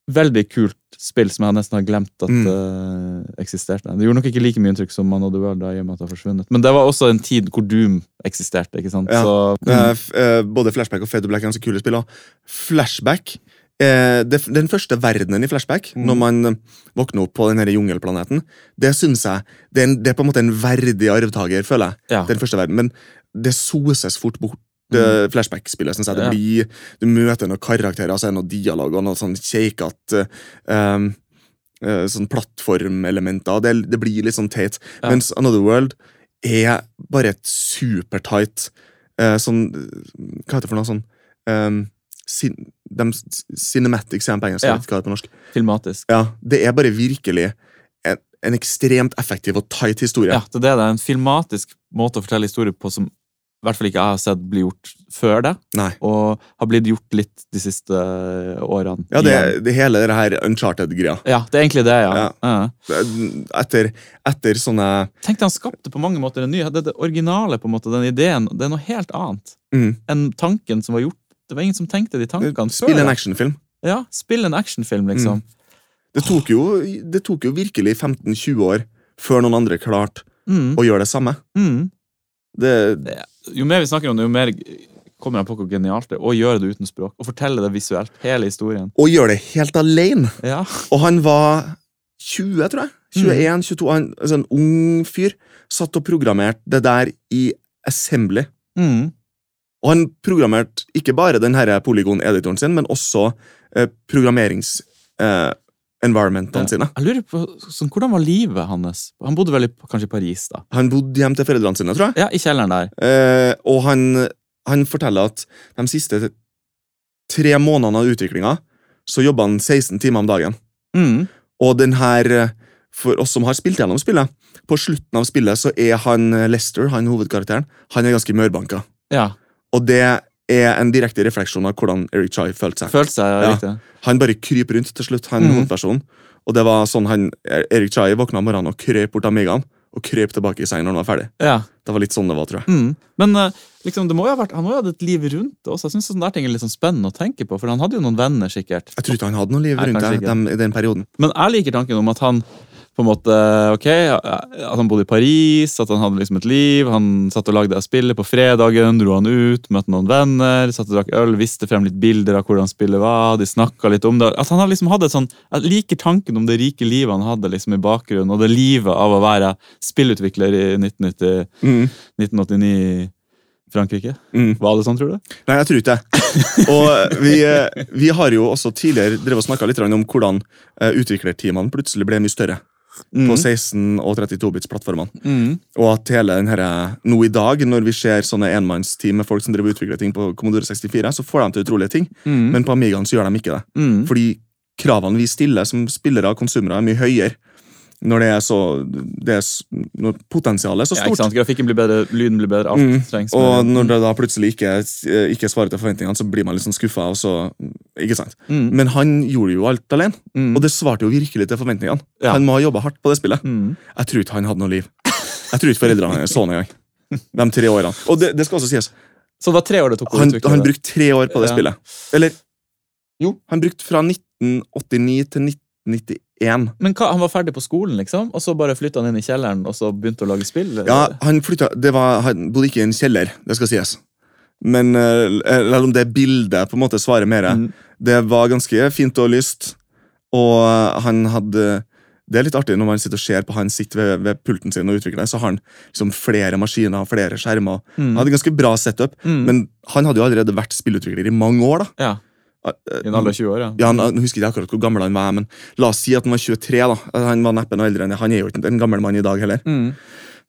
veldig kult spill som jeg nesten har glemt at Mm. uh, eksisterte. Det gjorde nok ikke like mye inntrykk som Man of the World, da, i og med at det har forsvunnet. Men det var også en tid hvor Doom eksisterte, ikke sant? Ja. Så, mm. både Flashback og Fade to Black er ganske kule spill. Flashback eh, Den første verdenen i Flashback, Mm. når man våkner opp på den her jungelplaneten, det syns jeg det er, en, det er på en måte en verdig arvtaker, føler jeg. ja. Den første verden, Men det soses fort bort. Det Flashback-spillet, jeg. Det Mm. Ja. blir, du møter noen karakterer, altså, noen dialoger, noe dialog og noen sånn keikete um, uh, sånn plattformelementer. Det, det blir litt sånn teit. Ja. Mens Another World er bare et supertight uh, sånn Hva heter det for noe sånn um, sin, de, Cinematic, sier de på engelsk. Ja. Hva det er på norsk. Filmatisk. Ja, Det er bare virkelig en, en ekstremt effektiv og tight historie. Ja, det er det. En filmatisk måte å fortelle historie på som i hvert fall ikke jeg har sett bli gjort før det, Nei. og har blitt gjort litt de siste eh, årene. Ja, det, det hele det her Uncharted-greia. ja, det er egentlig det, ja. Ja. Etter, etter sånne Tenk deg han skapte på mange måter en ny det, det originale, på en måte, den ideen. Det er noe helt annet mm, enn tanken som var gjort. Det var ingen som tenkte de tankene Spill en før. actionfilm. Ja, Spill en actionfilm, liksom. Det tok jo, det tok jo virkelig 15-20 år før noen andre klarte Mm. å gjøre det samme. Mm. Det, Det, jo mer vi snakker om det, jo mer kommer jeg på hvor genialt det er å gjøre det uten språk. Og fortelle det visuelt. Hele historien. Og gjøre det helt alene. Ja. Og han var 20, tror jeg. 21, 22, han, altså en ung fyr. Satt og programmerte det der i Assembly. Mm. Og han programmerte ikke bare den polygon-editoren sin, men også eh, programmerings-environmentene sine. Jeg lurer på, sånn, Hvordan var livet hans? Han bodde vel i, kanskje i Paris, da? Han bodde hjemme til foreldrene sine, tror jeg. Ja, I kjelleren der. Eh, og han, han forteller at de siste tre månedene av utviklinga så jobba han 16 timer om dagen. Mm. Og den her, for oss som har spilt gjennom spillet, på slutten av spillet så er han Lester, han hovedkarakteren, han er ganske mørbanka. Ja. Og det er en direkte refleksjon av hvordan Eric Chai følte seg. Følte seg Ja. riktig. Han bare kryper rundt til slutt, han mm. hovedpersonen. Og det var sånn han, Erik Chai våkna om morgenen og krøp bort amigaen, og krøp tilbake i sengen når han var ferdig. Ja. Det var litt sånn det var, tror jeg. Mm. Men eh, liksom, det må jo ha vært, han må jo ha hatt et liv rundt det også. Jeg synes sånne der ting er litt sånn spennende å tenke på, for han hadde jo noen venner, sikkert. Jeg tror ikke han hadde noe liv rundt det, i den perioden. Men jeg liker tanken om at han på en måte, ok, at han bodde i Paris, at han hadde liksom et liv. Han satt og lagde spillet på fredagen, dro han ut, møtte noen venner, satt og drakk øl, viste frem litt bilder av hvordan spillet var, de litt om det. At han liksom hadde et sånn, Jeg liker tanken om det rike livet han hadde liksom i bakgrunnen, og det livet av å være spillutvikler i 1990, Mm. 1989 i Frankrike. Mm. Var det sånn, tror du? Nei, jeg tror ikke det. Og vi, eh, vi har jo også tidligere drevet og snakka litt om hvordan eh, utviklerteamene plutselig ble mye større på 16- og 32-bits-plattformene. Mm. Og at hele den her, nå i dag, når vi ser sånne enmannsteam med folk som driver utvikler ting på Commodore 64, så får de til utrolige ting, Mm. men på Amigaen så gjør de ikke det. Mm. Fordi kravene vi stiller som spillere og konsumere, er mye høyere. Når det er så det er, når potensialet er så Ja, ikke stort. sant? Grafikken blir bedre, lyden blir bedre, alt Mm. trengs. Og med, når det da plutselig ikke, ikke svarer til forventningene, så blir man litt sånn skuffa. Så, ikke sant? Mm. Men han gjorde jo alt alene, Mm. og det svarte jo virkelig til forventningene. Ja. Han må ha jobba hardt på det spillet. Mm. Jeg tror ikke han hadde noe liv. Jeg tror ikke foreldrene hans så han engang. De tre årene. Og det, det skal også sies, Så det var tre år det tok å han, utvikle han det? brukte tre år på det Ja. spillet. Eller jo, han brukte fra 1989 til 1991. Men hva, Han var ferdig på skolen, liksom? Og så bare flytta han inn i kjelleren og så begynte å lage spill? Ja, han flytta det var, Han bodde ikke i en kjeller, det skal sies. Men selv om det bildet på en måte svarer mer. Mm. Det var ganske fint og lyst, og eh, han hadde Det er litt artig når man sitter og ser på han sitter ved, ved pulten sin og utvikler, så har han liksom flere maskiner og flere skjermer. Mm. Han hadde ganske bra setup, Mm. men han hadde jo allerede vært spillutvikler i mange år. da. Ja, Eh, I en alder av 20 år, ja. Ja, han, Nå husker jeg ikke akkurat hvor gammel han var, men la oss si at han var 23. da. Han var neppe noe eldre enn det. Han er jo ikke en gammel mann i dag heller. Mm.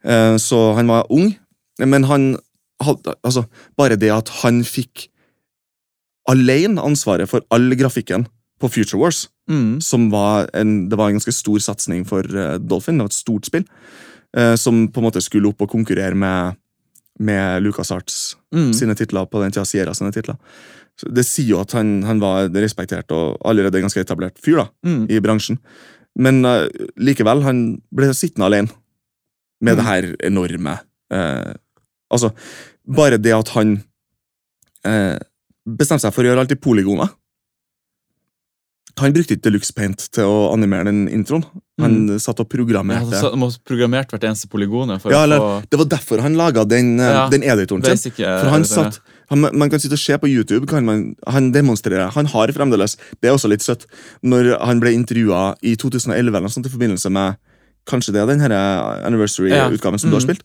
Uh, Så han var ung, men han hadde altså, Bare det at han fikk alene ansvaret for all grafikken på Future Wars, Mm. som var en, det var en ganske stor satsing for uh, Dolphin, det var et stort spill, uh, som på en måte skulle opp og konkurrere med, med LucasArts Mm. sine titler på den tida, Sierra sine titler. Det sier jo at han, han var en respektert og allerede ganske etablert fyr da, Mm. i bransjen. Men uh, likevel, han ble sittende alene med det her enorme uh, Altså, bare det at han uh, bestemte seg for å gjøre alt i polygoner Han brukte ikke Deluxe Paint til å animere den introen. Han satt og Ja, Han satt må programmert hvert eneste polygon Ja, eller, få det var derfor han laga den, Ja, den editoren sin. For han satt, han, man kan sitte og se på YouTube, kan man, han demonstrerer. Han har fremdeles Det er også litt søtt. Når han ble intervjua i 2011 eller sånt, i forbindelse med Kanskje det er den her anniversary-utgaven som du har Mm. spilt.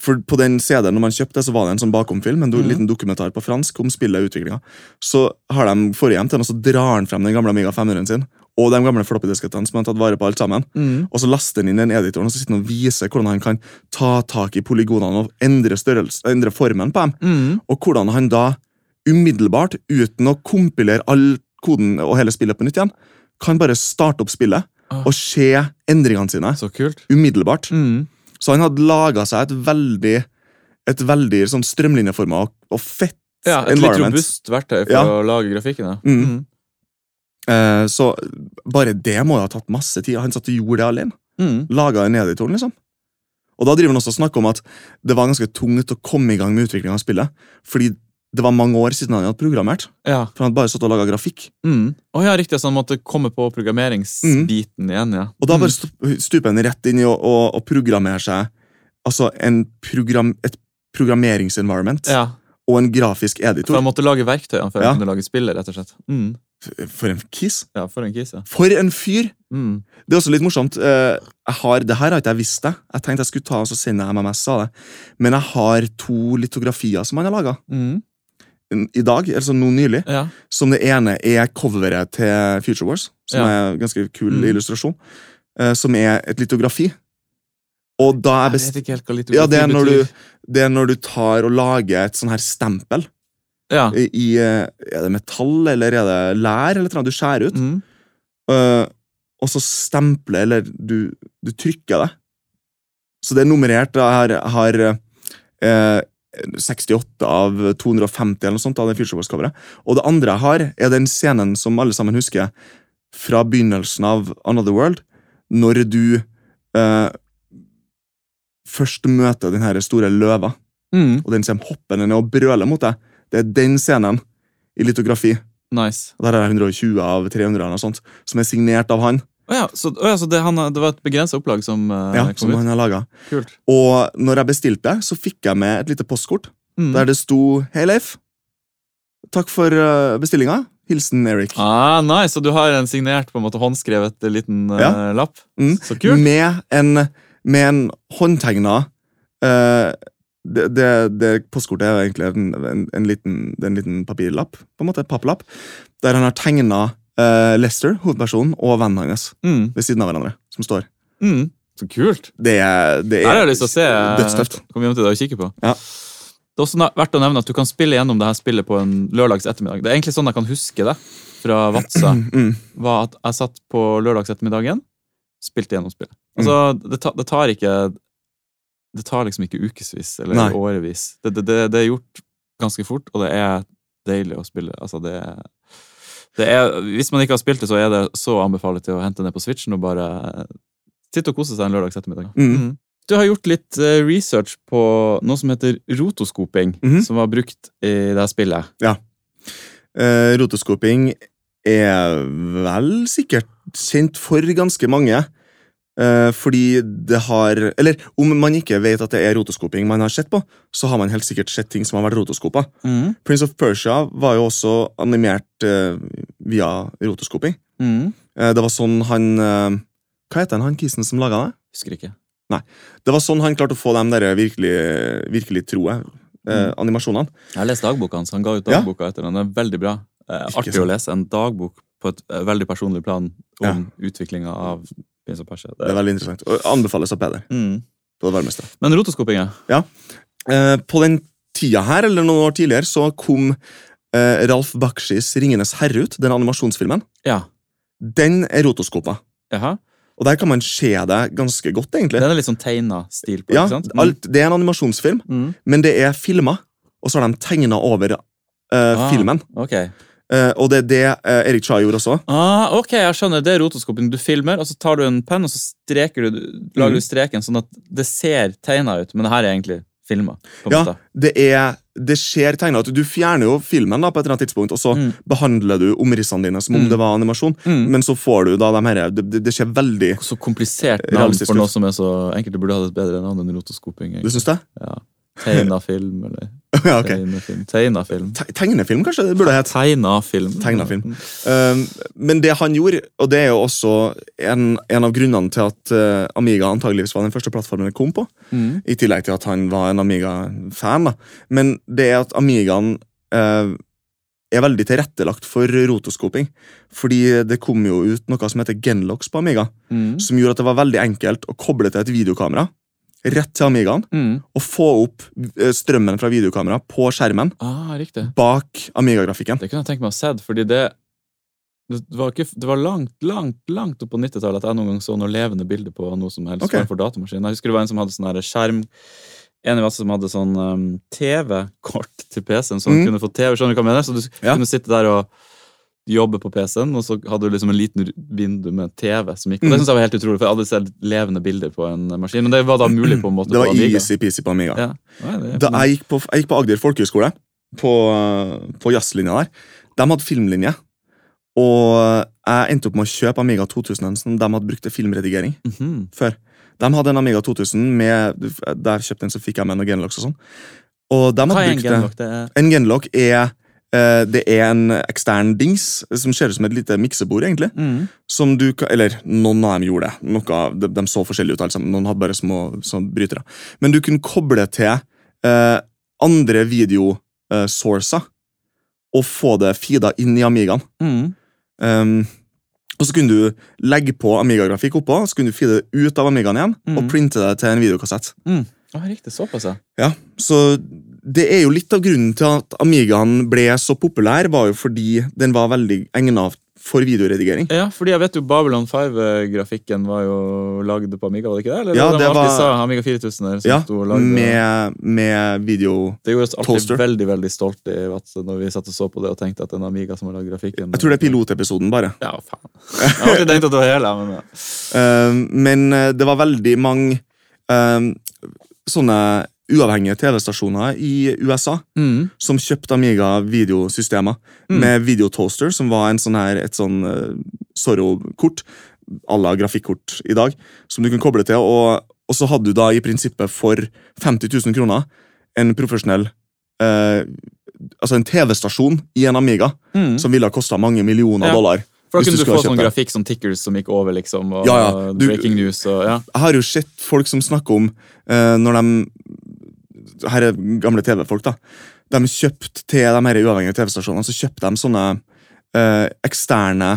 For På den CD-en når man kjøpte så var det en sånn bakomfilm, en do, Mm. liten dokumentar på fransk om spillet og utviklinga. Så har de forrige hjem til den, og så drar han frem den gamle Amiga 500-en sin og de gamle floppydiskettene som han har tatt vare på alt sammen. Mm. Og så laster han inn den editoren og så sitter han og viser hvordan han kan ta tak i polygonene og endre, endre formen på dem. Mm. Og hvordan han da umiddelbart, uten å kompilere all koden og hele spillet på nytt igjen, kan bare starte opp spillet Ah. og se endringene sine Så kult. umiddelbart. Mm. Så han hadde laga seg et veldig et veldig sånn strømlinjeforma og, og fett Ja, Et litt robust verktøy for Ja. å lage grafikken. Ja. Mm. Eh, så bare det må jo ha tatt masse tid. Han satt og gjorde det alene. Mm. Laga en editoren, liksom. Og da driver han også og snakker om at det var ganske tungt å komme i gang med utviklinga av spillet. Fordi det var mange år siden han hadde programmert. Ja. For han hadde bare satt og laga grafikk. Mm. Oh, ja, riktig, så han måtte komme på programmeringsbiten igjen, ja. Og da Mm. bare stuper han rett inn i å, å, å programmere seg altså en program, et programmeringsenvironment ja. og en grafisk editor. For han måtte lage verktøyene før Ja. han kunne lage spillet, rett og slett. Mm. For en kiss! Ja, for en kiss, ja. For en fyr! Mm. Det er også litt morsomt. eh, Jeg har, det her har ikke jeg visst det. Jeg tenkte jeg skulle ta og sende MMS av det. Men jeg har to litografier som han har laga Mm. i dag, altså nå nylig. Ja. Som det ene er coveret til Future Wars, som Ja. er en ganske kul Mm. illustrasjon. eh, Som er et litografi. Og da er Jeg vet ikke helt hva litografi Ja, det er, når du, det er når du tar og lager et sånn her stempel Ja. i, eh, Er det metall, eller er det lær, eller noe du skjærer ut? Mm. Uh, og så stempler, eller du, du trykker det. Så det er nummerert. Jeg har, har uh, 68 av 250 eller noe sånt av det Future Og det andre jeg har, er den scenen som alle sammen husker fra begynnelsen av Another World, når du eh, først møter den her store løva, Mm. og den som hopper ned og brøler mot deg. Det er den scenen i litografi. Nice. Der er det 120 av 300 eller noe sånt, som er signert av han. Oh ja, så, oh ja, så det, han, det var et begrensa opplag som uh, Ja, kom som ut? han har laget. Kult. Og når jeg bestilte, så fikk jeg med et lite postkort Mm. der det sto Hei, Leif. Takk for uh, bestillinga. Hilsen Erik. Ah, nice, Så du har en signert, på en måte håndskrevet liten eh, Ja. lapp? Mm. Så kult. Med en, med en håndtegna eh, det, det, det postkortet er egentlig en, en, en, liten, er en liten papirlapp, på en måte, papplapp, der han har tegna Lester, hovedpersonen, og vennen hans Mm. ved siden av hverandre. Som står. Mm. Så kult. Det er, det Det har er jeg lyst til å se. eh, dødstøft. Kom hjem til deg og kikke på. Ja. Det er også verdt å nevne at du kan spille gjennom det her spillet på en lørdags ettermiddag. Det er egentlig sånn jeg kan huske det fra Vadsø. Mm. var at jeg satt på lørdags ettermiddagen, spilte gjennom spillet. Altså, det, ta, det tar ikke Det tar liksom ikke ukevis eller Nei. årevis. Det, det, det, det er gjort ganske fort, og det er deilig å spille. Altså, det er, det Hvis man ikke har spilt det, så er det så anbefalt til å hente ned på Switchen og bare sitte og kose seg en lørdags ettermiddag. Mm. Du har gjort litt eh, research på noe som heter rotoskoping, Mhm. som var brukt i det spillet. spillet. Eh, rotoscoping er vel sikkert kjent for ganske mange. Eh, fordi det har Eller om man ikke vet at det er rotoskoping man har sett på, så har man helt sikkert sett ting som har vært rotoskopa. Mm. Prince of Persia var jo også animert eh, via rotoskoping. Mm. Eh, det var sånn han eh, Hva heter han, han kisen som laga det? Husker ikke. Nei. Det var sånn han klarte å få de der virkelig, virkelig troe mm. animasjonene. Jeg har lest dagboka hans. Han ga ut Ja. dagboka etter den. Den er veldig bra. Eh, artig å lese en dagbok på et eh, veldig personlig plan om Ja. utviklinga av Prince of Persia. Det er veldig interessant. Og anbefales av Peder. mm. På det varmeste. Men rotoskopinga Eh, på den tida her, eller noen år tidligere, så kom eh, Ralf Bakshis 'Ringenes herre' ut, den animasjonsfilmen. Ja. Den er rotoskopa. Jaha. Og der kan man se det ganske godt, egentlig. Den er litt sånn tegna stil på, Ja, ikke sant? Mm. alt, Det er en animasjonsfilm, Mm. men det er filma, og så har de tegna over eh, Ah. filmen. Ok. Eh, og det er det uh, Erik Cha gjorde også. Ah, ok, jeg skjønner. Det er rotoskopen. Du filmer, og så tar du en penn og så streker du, lager Mm. du streken sånn at det ser tegna ut, men det her er egentlig filma. Ja, det, er, det skjer tegna ut. Du fjerner jo filmen da på et eller annet tidspunkt, og så Mm. behandler du omrissene dine som om Mm. det var animasjon. Mm. Men så får du da de her Det, det, skjer veldig Så komplisert navn for noe som er så enkelt. Du burde hatt et bedre navn enn rotoskoping. Du synes det? Ja. Tegna film, eller ja, okay. tegna film. Tegna film. Te- Tegnefilm, kanskje det burde hete. Tegna film. Tegna film. Um, men det han gjorde, og det er jo også en, en av grunnene til at uh, Amiga antageligvis var den første plattformen det kom på, Mm. i tillegg til at han var en Amiga-fan, men det er at Amigaen uh, er veldig tilrettelagt for rotoskoping. Fordi det kom jo ut noe som heter Genlocks på Amiga, Mm. som gjorde at det var veldig enkelt å koble til et videokamera rett til Amigaen Mm. og få opp eh, strømmen fra videokamera på skjermen Ah, bak Amiga-grafikken. Det kunne jeg tenkt meg å sett, fordi det det var, ikke, det var langt, langt langt opp på 90-tallet at jeg noen gang så noe levende bilde på noe som helst okay. for datamaskin. Jeg husker det var en som hadde sånn skjerm En av oss som hadde sånn um, TV-kort til PC-en, så han Mm. kunne få TV. Skjønner du hva jeg mener? Så du Ja. kunne sitte der og jobbe på PC-en, og så hadde du liksom en liten vindu med TV som gikk. Og Mm. Det synes jeg var helt utrolig, for jeg hadde sett levende bilder på en maskin. Men det var da mulig på en måte Det var easy-peasy på Amiga. Ja. Nei, det Da jeg gikk på, jeg gikk på Agder folkehøgskole, på, på jazzlinja der, de hadde filmlinje. Og jeg endte opp med å kjøpe Amiga 2000, som de hadde brukt til filmredigering Mhm. før. De hadde en Amiga 2000 med Der kjøpte en, så fikk jeg med noen genlocks og sånn. Og de Hva hadde er en genlock? Det er En genlock er Det er en ekstern dings som ser ut som et lite miksebord, egentlig. Mm. Som du kan, eller noen av dem gjorde det. Noe, de, de så forskjellige ut, alle sammen. Noen hadde bare små brytere. Men du kunne koble til eh, andre videosourcer og få det feeda inn i Amigaen. Mm. Um, og så kunne du legge på Amiga-grafikk oppå, så kunne du feede det ut av Amigaen igjen mm. og printe det til en videokassett. Mm. Oh, riktig, såpass, ja. Ja, så det er jo litt av grunnen til at Amigaen ble så populær, var jo fordi den var veldig egnet for videoredigering. Ja, fordi jeg vet jo Babylon 5-grafikken var jo lagd på Amiga, var det ikke det? Eller Ja, de det alltid var- sa Amiga 4000 som Ja, med, med video Det gjorde oss alltid Toaster. veldig veldig stolt i at når vi satt og så på det og tenkte at en Amiga som har lagd grafikken. Jeg tror det er pilotepisoden, bare. Ja, faen. Jeg har alltid tenkt at det var hele, men ja. Uh, men uh, det var veldig mange uh, sånne uavhengige TV-stasjoner i USA Mm. som kjøpte Amiga videosystemer Mm. med videotoaster, som var en sånn her, et sånn uh, Zorro-kort, à la grafikkort i dag, som du kunne koble til. Og, og så hadde du da i prinsippet for 50 000 kroner en profesjonell uh, Altså en TV-stasjon i en Amiga Mm. som ville ha kosta mange millioner Ja. dollar. For da kunne du du få sånn grafikk som tickers som gikk over, liksom, og Ja, ja. Du- breaking news og ja. Jeg har jo sett folk som snakker om uh, når de Her er gamle TV-folk, da. De kjøpte til de her uavhengige TV-stasjonene så kjøpte de sånne eh, eksterne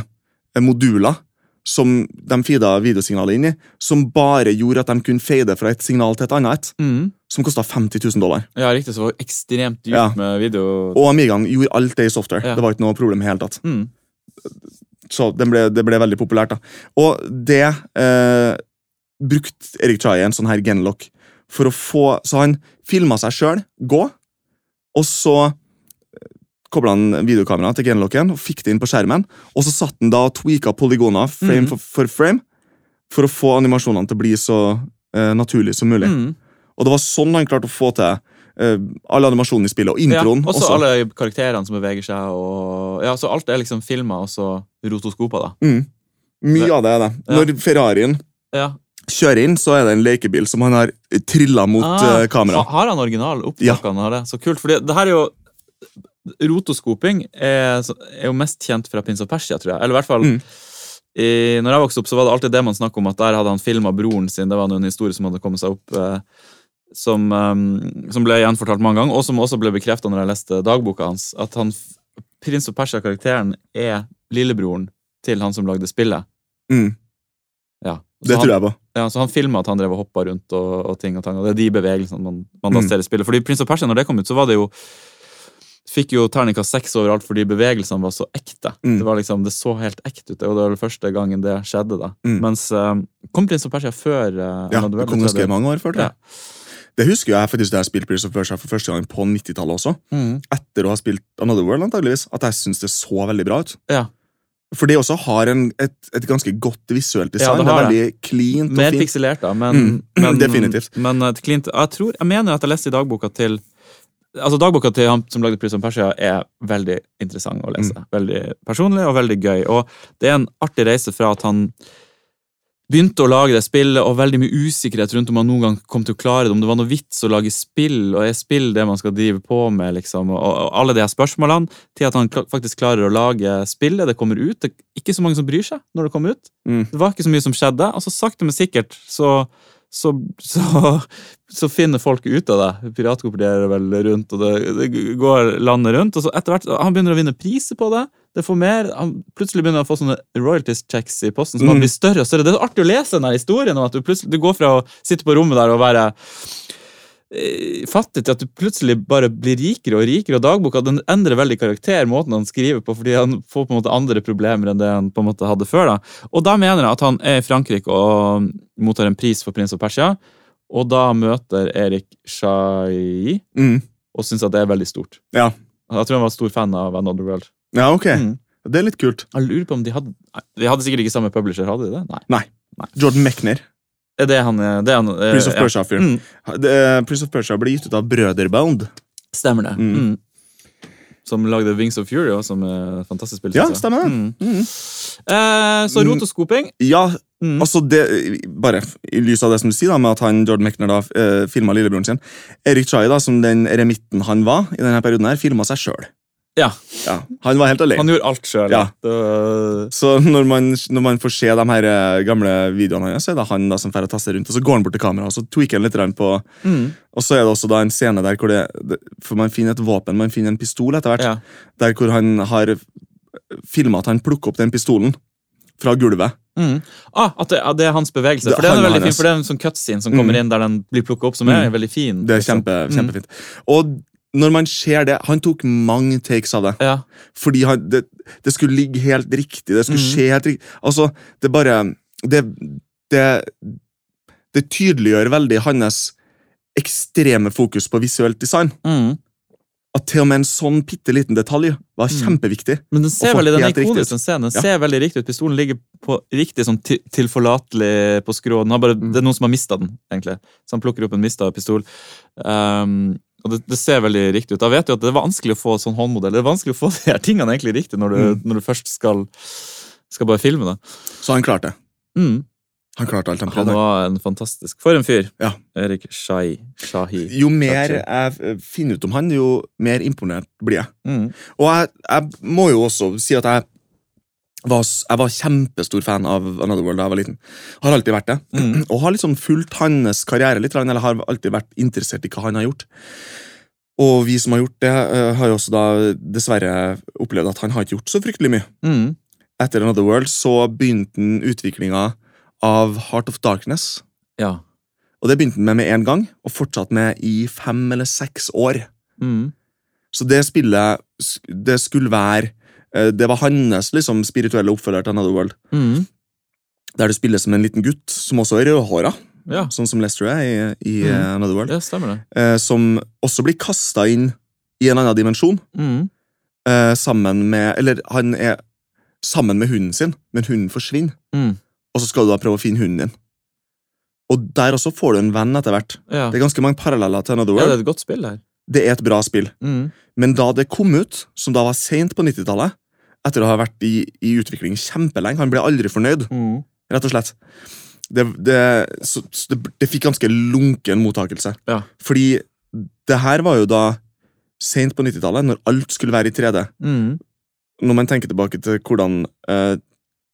eh, moduler som de feeda videosignalet inn i, som bare gjorde at de kunne fade fra et signal til et annet, et, Mm. som kosta 50 000 dollar. ja, riktig, så var det ekstremt dyrt Ja. med video. Og Amigaen gjorde alt det i software. Ja. Det var ikke noe problem i hele tatt. Mm. Så det ble, det ble veldig populært. da. Og det eh, brukte Erik Chai en sånn her genlock for å få Så han filma seg sjøl gå, og så kobla han videokameraet til genlocken og fikk det inn på skjermen. Og så satt han da og tweaka polygoner frame mm. for, for frame for å få animasjonene til å bli så uh, naturlig som mulig. Mm. Og det var sånn han klarte å få til uh, alle animasjonene i spillet, og Ja, introen også også. alle karakterene som beveger seg. Og, ja, så Alt er liksom filma og så rotoskopa. da. Mm. Mye av det er det. Ja. Når Ferrarien Ja. Kjører inn, så er det en lekebil som han har trilla mot Ah, eh, kamera. Har han original opptak? Ja. det? Så kult, fordi det her er jo Rotoskoping er, er jo mest kjent fra Prince of Persia, tror jeg. Eller i hvert fall Mm. i, Når jeg vokste opp, så var det alltid det man snakket om, at der hadde han filma broren sin. Det var en historie som hadde kommet seg opp. Eh, som, um, som ble gjenfortalt mange ganger, og som også ble bekrefta når jeg leste dagboka hans. At han, prins of Persia-karakteren er lillebroren til han som lagde spillet. Mm, det tror jeg på. ja, så han filma at han drev og hoppa rundt og, og ting og tang. Og det er de bevegelsene man, man da Mm. ser i spillet. Fordi Prince of Persia, når det kom ut, så var det jo Fikk jo terningkast seks overalt fordi bevegelsene var så ekte. Mm. Det var liksom, det så helt ekte ut, og det var vel første gangen det skjedde. da. Mm. Mens eh, Kom Prince of Persia før uh, Ja, det kom ganske mange år før. jeg. Ja. Det husker jeg faktisk da jeg spilte Prince of Persia for første gang på 90-tallet også. Mm. Etter å ha spilt Another World, antageligvis, at jeg syns det så veldig bra ut. Ja. For det også har en, et, et ganske godt visuelt design. det det, er veldig cleant og Mer fint. pikselert, da, men, Mm, men definitivt. Men et Clint, jeg tror, jeg mener at jeg leste i dagboka til Altså Dagboka til han som lagde Prince om Persia, er veldig interessant å lese. Mm. Veldig personlig og veldig gøy. Og det er en artig reise fra at han begynte å lage det spillet, og veldig mye usikkerhet rundt om han noen gang kom til å klare det, om det var noe vits å lage spill, og er spill det man skal drive på med, liksom, og, og alle de her spørsmålene, til at han faktisk klarer å lage spillet, det kommer ut, det er ikke så mange som bryr seg når det kommer ut, Mm. det var ikke så mye som skjedde, og så sakte men sikkert så så, så, så finner folk ut av det. Piratkopierer vel rundt, og det, det går landet rundt. og så etter hvert, Han begynner å vinne priser på det. det får mer, han Plutselig begynner han å få sånne royalties checks i posten som Mm. blir større og større. Det er så artig å lese den historien om at du plutselig du går fra å sitte på rommet der og være fattig til at du plutselig bare blir rikere og rikere, og dagboka den endrer veldig karakter, måten han skriver på, fordi han får på en måte andre problemer enn det han på en måte hadde før. da. Og da mener jeg at han er i Frankrike og mottar en pris for Prins av Persia, og da møter Erik Shai Mm. og syns at det er veldig stort. Ja. Jeg tror han var stor fan av Another World. ja, ok. Mm. Det er litt kult. Jeg lurer på om De hadde De hadde sikkert ikke samme publisher, hadde de det? Nei. Jordan Mechner, Er han, er- det er han eh, Prince of ja. Persia-fyren. Mm. Det- Prince of Persia ble gitt ut av Brøderbound. Stemmer det. Mm. Mm. Som lagde Wings of Fury, også, som er et fantastisk spill. Ja, synes jeg. stemmer det. Mm. Mm. Eh, så rotoskoping. Ja, Mm. altså det, bare i lys av det som du sier da, med at han, Jordan Mechner da, eh, filma lillebroren sin. Erik Chai, da, som den remitten han var i denne perioden, her, filma seg sjøl. Ja, Ja, han var helt alene. han gjorde alt sjøl. Ja. Så når man, når man får se de her eh, gamle videoene hans, så er det han da som får taste rundt, og så går han bort til kameraet og så tweaker han litt på Mm. Og så er det også da en scene der hvor det, For man finner et våpen, man finner en pistol etter hvert, Ja. der hvor han har filma at han plukker opp den pistolen fra gulvet. Mm. Ah, at det, at det er hans bevegelse. Det- For det er han veldig fin, for det er en sånn cutscene som Mm. kommer inn der den blir plukket opp, som er veldig fin. Det er kjempe, Mm. kjempefint. Og når man ser det Han tok mange takes av det. Ja. Fordi han, det, det skulle ligge helt riktig. Det skulle mm. skje helt riktig. Altså, det bare Det, det, det tydeliggjør veldig hans ekstreme fokus på visuelt design. Mm. At til og med en sånn bitte liten detalj var Mm. kjempeviktig. Men den ser veldig, den ikoniske ikonisk, den scenen. Den Ja. ser veldig riktig ut. Pistolen ligger på riktig sånn tilforlatelig på skrå. Bare, Mm. Det er noen som har mista den, egentlig. Så han plukker opp en mista pistol. Um, og det, det ser veldig riktig ut. Jeg vet jo at det er vanskelig å få sånn håndmodell. Det er vanskelig å få de her tingene egentlig riktig når du, Mm. når du først skal, skal bare filme det. Så han klarte det. Mm. Han klarte alt han Han var en fantastisk For en fyr! Ja. Erik Shai. Shahi. Jo mer jeg finner ut om han, jo mer imponert blir jeg. Mm. Og jeg, jeg må jo også si at jeg var, jeg var kjempestor fan av Another World da jeg var liten. Har alltid vært det. Mm. Og har liksom fulgt hans karriere litt, eller har alltid vært interessert i hva han har gjort. Og vi som har gjort det, eh, har jo også da dessverre opplevd at han har ikke gjort så fryktelig mye. Mm. Etter Another World så begynte han utviklinga av Heart of Darkness. Ja. Og det begynte han med med en gang, og fortsatte med i fem eller seks år. Mm. Så det spillet det skulle være Det var hans liksom, spirituelle oppfølger til Another World. Mm. Der du spiller som en liten gutt, som også er rødhåra, Ja, sånn som Lester er i, i Mm. eh, Another World. det stemmer det. Eh, som også blir kasta inn i en annen dimensjon. Mm. Eh, sammen med Eller han er sammen med hunden sin, men hunden forsvinner. Mm. Og så skal du da prøve å finne hunden din. Og der også får du en venn etter hvert. Ja. Det er ganske mange paralleller til Another World. ja, det er et godt spill her. Det er et bra spill. Mm. Men da det kom ut, som da var seint på 90-tallet, etter å ha vært i, i utvikling kjempelenge Han ble aldri fornøyd, Mm. rett og slett. Det, det, så, det, det fikk ganske lunken mottakelse. Ja. Fordi det her var jo da seint på 90-tallet, når alt skulle være i 3D. Mm. Når man tenker tilbake til hvordan eh,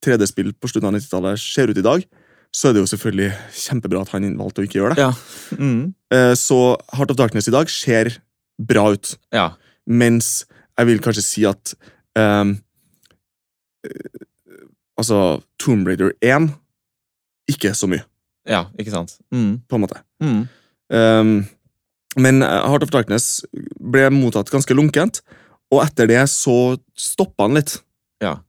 3D-spill på slutten av 90-tallet ser ut i dag, så er det jo selvfølgelig kjempebra at han valgte å ikke gjøre det. Ja. Mm. Eh, så Heart of Darkness i dag ser bra ut. ja. Mens jeg vil kanskje si at eh, Altså, Tomb Raider 1 ikke så mye, Ja, ikke sant? Mm. på en måte. Mm. Um, men eh, Heart of Darkness ble mottatt ganske lunkent, og etter det så stoppa han litt. Ja.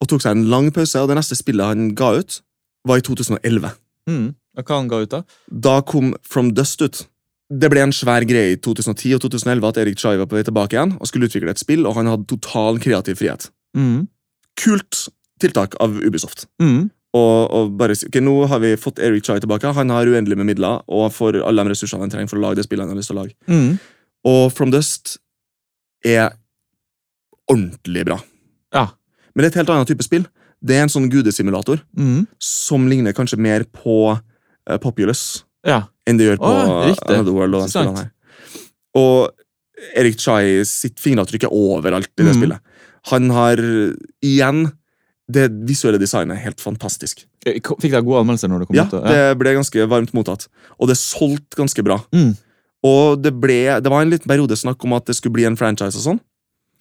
Og tok seg en lang pause, og det neste spillet han ga ut, var i 2011. Mm. Og Hva han ga ut, da? Da kom From Dust ut. Det ble en svær greie i 2010 og 2011 at Erik Chai var på vei tilbake igjen og skulle utvikle et spill, og han hadde total kreativ frihet. Mm. Kult tiltak av Ubisoft. Mm. Og, og bare ok, Nå har vi fått Eric Chai tilbake. Han har uendelig med midler og får alle de ressursene han trenger for å lage det spillet han har lyst til å lage. Mm. Og From Dust er ordentlig bra. Ja. Men det er et helt annet type spill. Det er en sånn gudesimulator Mm. som ligner kanskje mer på uh, Populous Ja. enn det gjør på Å, riktig. Another World. Og, og Erik Chai sitt fingeravtrykk er overalt i det mm. spillet. Han har igjen Det visuelle designet er helt fantastisk. Fikk deg gode anmeldelser når det kom Ja, ut? Ja, det ble ganske varmt mottatt. Og det solgte ganske bra. Mm. Og det ble Det var en liten periode snakk om at det skulle bli en franchise og sånn.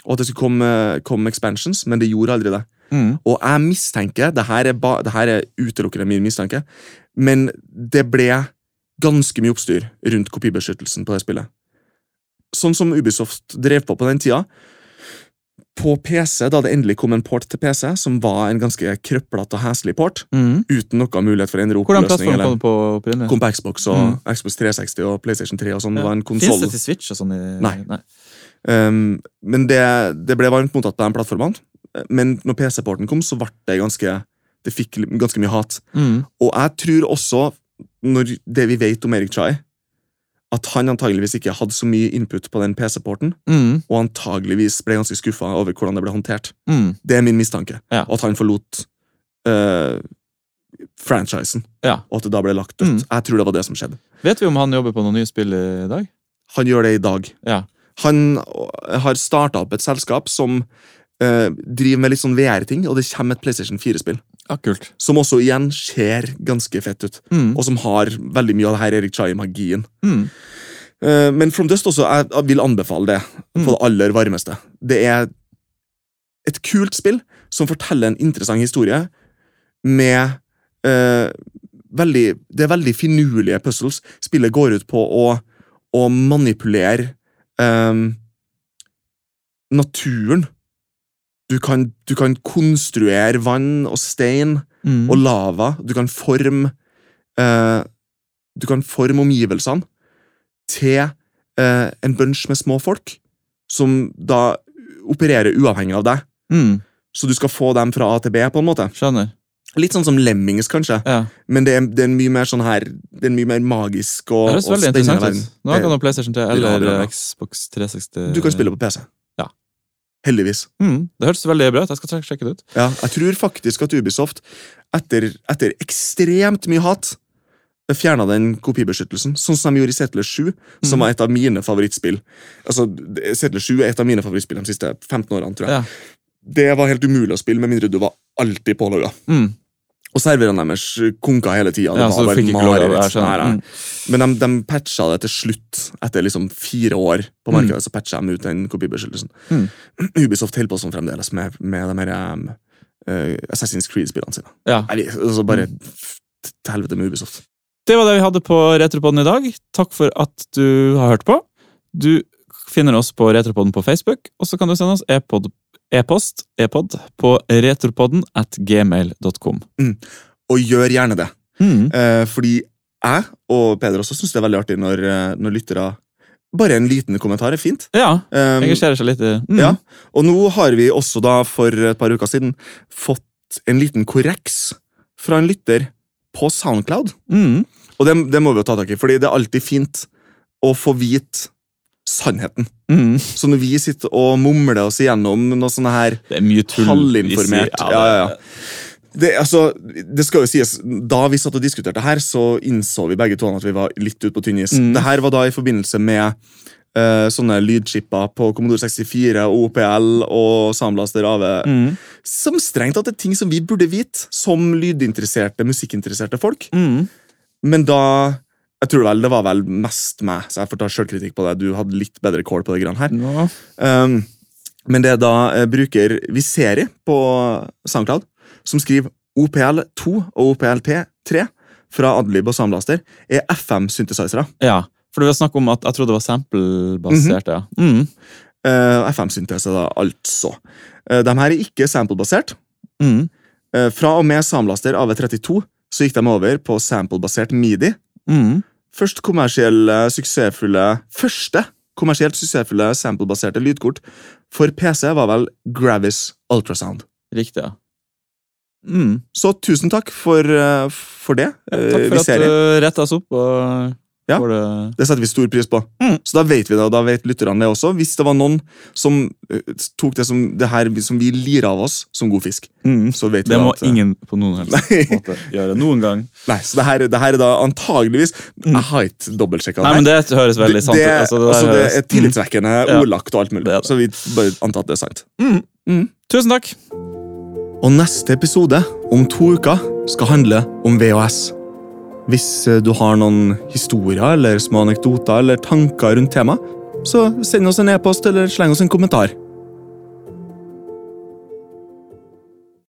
Og at det skulle komme, komme expansions, men det gjorde aldri det. Mm. Og jeg mistenker, det her er, ba, det her er utelukkende min mistanke, men det ble ganske mye oppstyr rundt kopibeskyttelsen på det spillet. Sånn som Ubisoft drev på på den tida. På PC, da det endelig kom en port til PC, som var en ganske krøplete og heslig port, Mm. uten noe mulighet for å endre Hvordan oppløsning. plattform eller- kom du på opprinnelig? Kom på Xbox og Mm. Xbox 360 og PlayStation 3 og sånn. Det var en Fins konsoll. det til Switch og sånn? i- Nei. Um, men det, det ble varmt mottatt på de plattformene. Men når PC-porten kom, så ble det ganske Det fikk ganske mye hat. Mm. Og jeg tror også, når det vi vet om Erik Chai, at han antageligvis ikke hadde så mye input på den PC-porten, Mm. og antageligvis ble ganske skuffa over hvordan det ble håndtert. Mm. Det er min mistanke. Ja. At han forlot uh, franchisen, Ja. og at det da ble lagt dødt. Mm. Jeg tror det var det som skjedde. Vet vi om han jobber på noen nye spill i dag? Han gjør det i dag. Ja. Han har starta opp et selskap som eh, driver med litt sånn VR-ting, og det kommer et PlayStation 4-spill. Ja. Som også igjen ser ganske fett ut, Mm. og som har veldig mye av det her Erik Chai-magien. Mm. Eh, men From Dust også, jeg, jeg vil anbefale det Mm. på det aller varmeste. Det er et kult spill som forteller en interessant historie med eh, veldig Det er veldig finurlige puzzles. Spillet går ut på å, å manipulere eh, naturen. Du kan, du kan konstruere vann og stein Mm. og lava. Du kan forme eh, Du kan forme omgivelsene til eh, en bunch med små folk, som da opererer uavhengig av deg. Mm. Så du skal få dem fra A til B, på en måte. Skjønner. Litt sånn som Lemmings, kanskje, Ja. men det er, det er mye mer sånn her Det er mye mer magisk og, Det høres veldig interessant ut. Nå kan du PlayStation 3 eller Xbox 360 Du kan spille på PC. Heldigvis. Mm. Det høres veldig bra ut. Jeg skal sjekke det ut. Ja, jeg tror faktisk at Ubisoft, etter, etter ekstremt mye hat, fjerna den kopibeskyttelsen, sånn som de gjorde i Settler 7, som Mhm. var et av mine favorittspill. Altså, Settler 7 er et av mine favorittspill de siste 15 årene, tror jeg. Ja. Det var helt umulig å spille med mindre du var alltid pålogga. Mm. Og serverne deres konka hele tida. Ja, så fikk ikke lov sånn. Nei, nei. Mm. Men de, de patcha det til slutt, etter liksom fire år på Mm. markedet. så patcha de ut den kopibeskyttelsen. Mm. Ubisoft holder på sånn fremdeles med, med de her um, eh, Assassin's Creed-spillene sine. Ja. Nei, altså bare Mm. til helvete med Ubisoft. Det var det vi hadde på Retropodden i dag. Takk for at du har hørt på. Du finner oss på Retropodden på Facebook, og så kan du sende oss e-pod- e-post e-pod på retropodden at gmail.com. Og gjør gjerne det. Mm. Eh, fordi jeg og Peder også syns det er veldig artig når, eh, når lyttere Bare en liten kommentar er fint. Ja, Um, engasjerer seg litt mm. ja. Og nå har vi også da for et par uker siden fått en liten korreks fra en lytter på Soundcloud. Mm. Og det, det må vi jo ta tak i, fordi det er alltid fint å få vite sannheten. Mm. Så når vi sitter og mumler oss igjennom noe sånne her Det er mye tull. halvinformert sier. ja, ja, ja. Det, altså, det skal jo sies, Da vi satt og diskuterte her, så innså vi begge to at vi var litt ute på tynn is. Mm. Det her var da i forbindelse med uh, sånne lydchipper på Commodore 64, OPL og Soundblaster AV. Mm. Som strengt tatt er ting som vi burde vite, som lydinteresserte, musikkinteresserte folk. Mm. Men da jeg tror vel Det var vel mest meg, så jeg får ta selvkritikk på det. Du hadde litt bedre kål på det grann her. Ja. Um, men det er da eh, bruker Viseri på SoundCloud, som skriver OPL2 og OPLT3 fra Adlib og samlaster, er FM-synthesizere. Ja, for du vil snakke om at jeg trodde det var sample-basert. ja. Mm. Uh, FM-syntese, da, altså. Uh, de her er ikke sample-basert. Mm. Uh, fra og med samlaster AV32 så gikk de over på sample-basert midi. Mm. Først kommersielle, suksessfulle Første kommersielt suksessfulle sample-baserte lydkort for PC var vel Gravis Ultrasound. Riktig, ja. Mm. Så tusen takk for, eh, for det. Takk eh, for vi at du retta oss opp. og Ja. det... Det setter vi stor pris på. Mm. Så da vet vi det, og da vet lytterne det også. Hvis det var noen som eh, tok det som det her som vi lirer av oss, som god fisk, Mm. så vet vi Det må at eh, ingen på noen helst måte gjøre. Noen gang. Nei, så det her, det her er da antageligvis Jeg har ikke dobbeltsjekka Mm. Nei, men det høres veldig sant ut. det, Altså, det, altså, det høres- er tillitvekkende, Ja. ordlagt og alt mulig. Det det. Så vi bare antar at det er sant. Mm. Mm. Tusen takk. Og neste episode, om to uker, skal handle om VHS. Hvis eh, du har noen historier eller små anekdoter eller tanker rundt temaet, så send oss en e-post eller sleng oss en kommentar.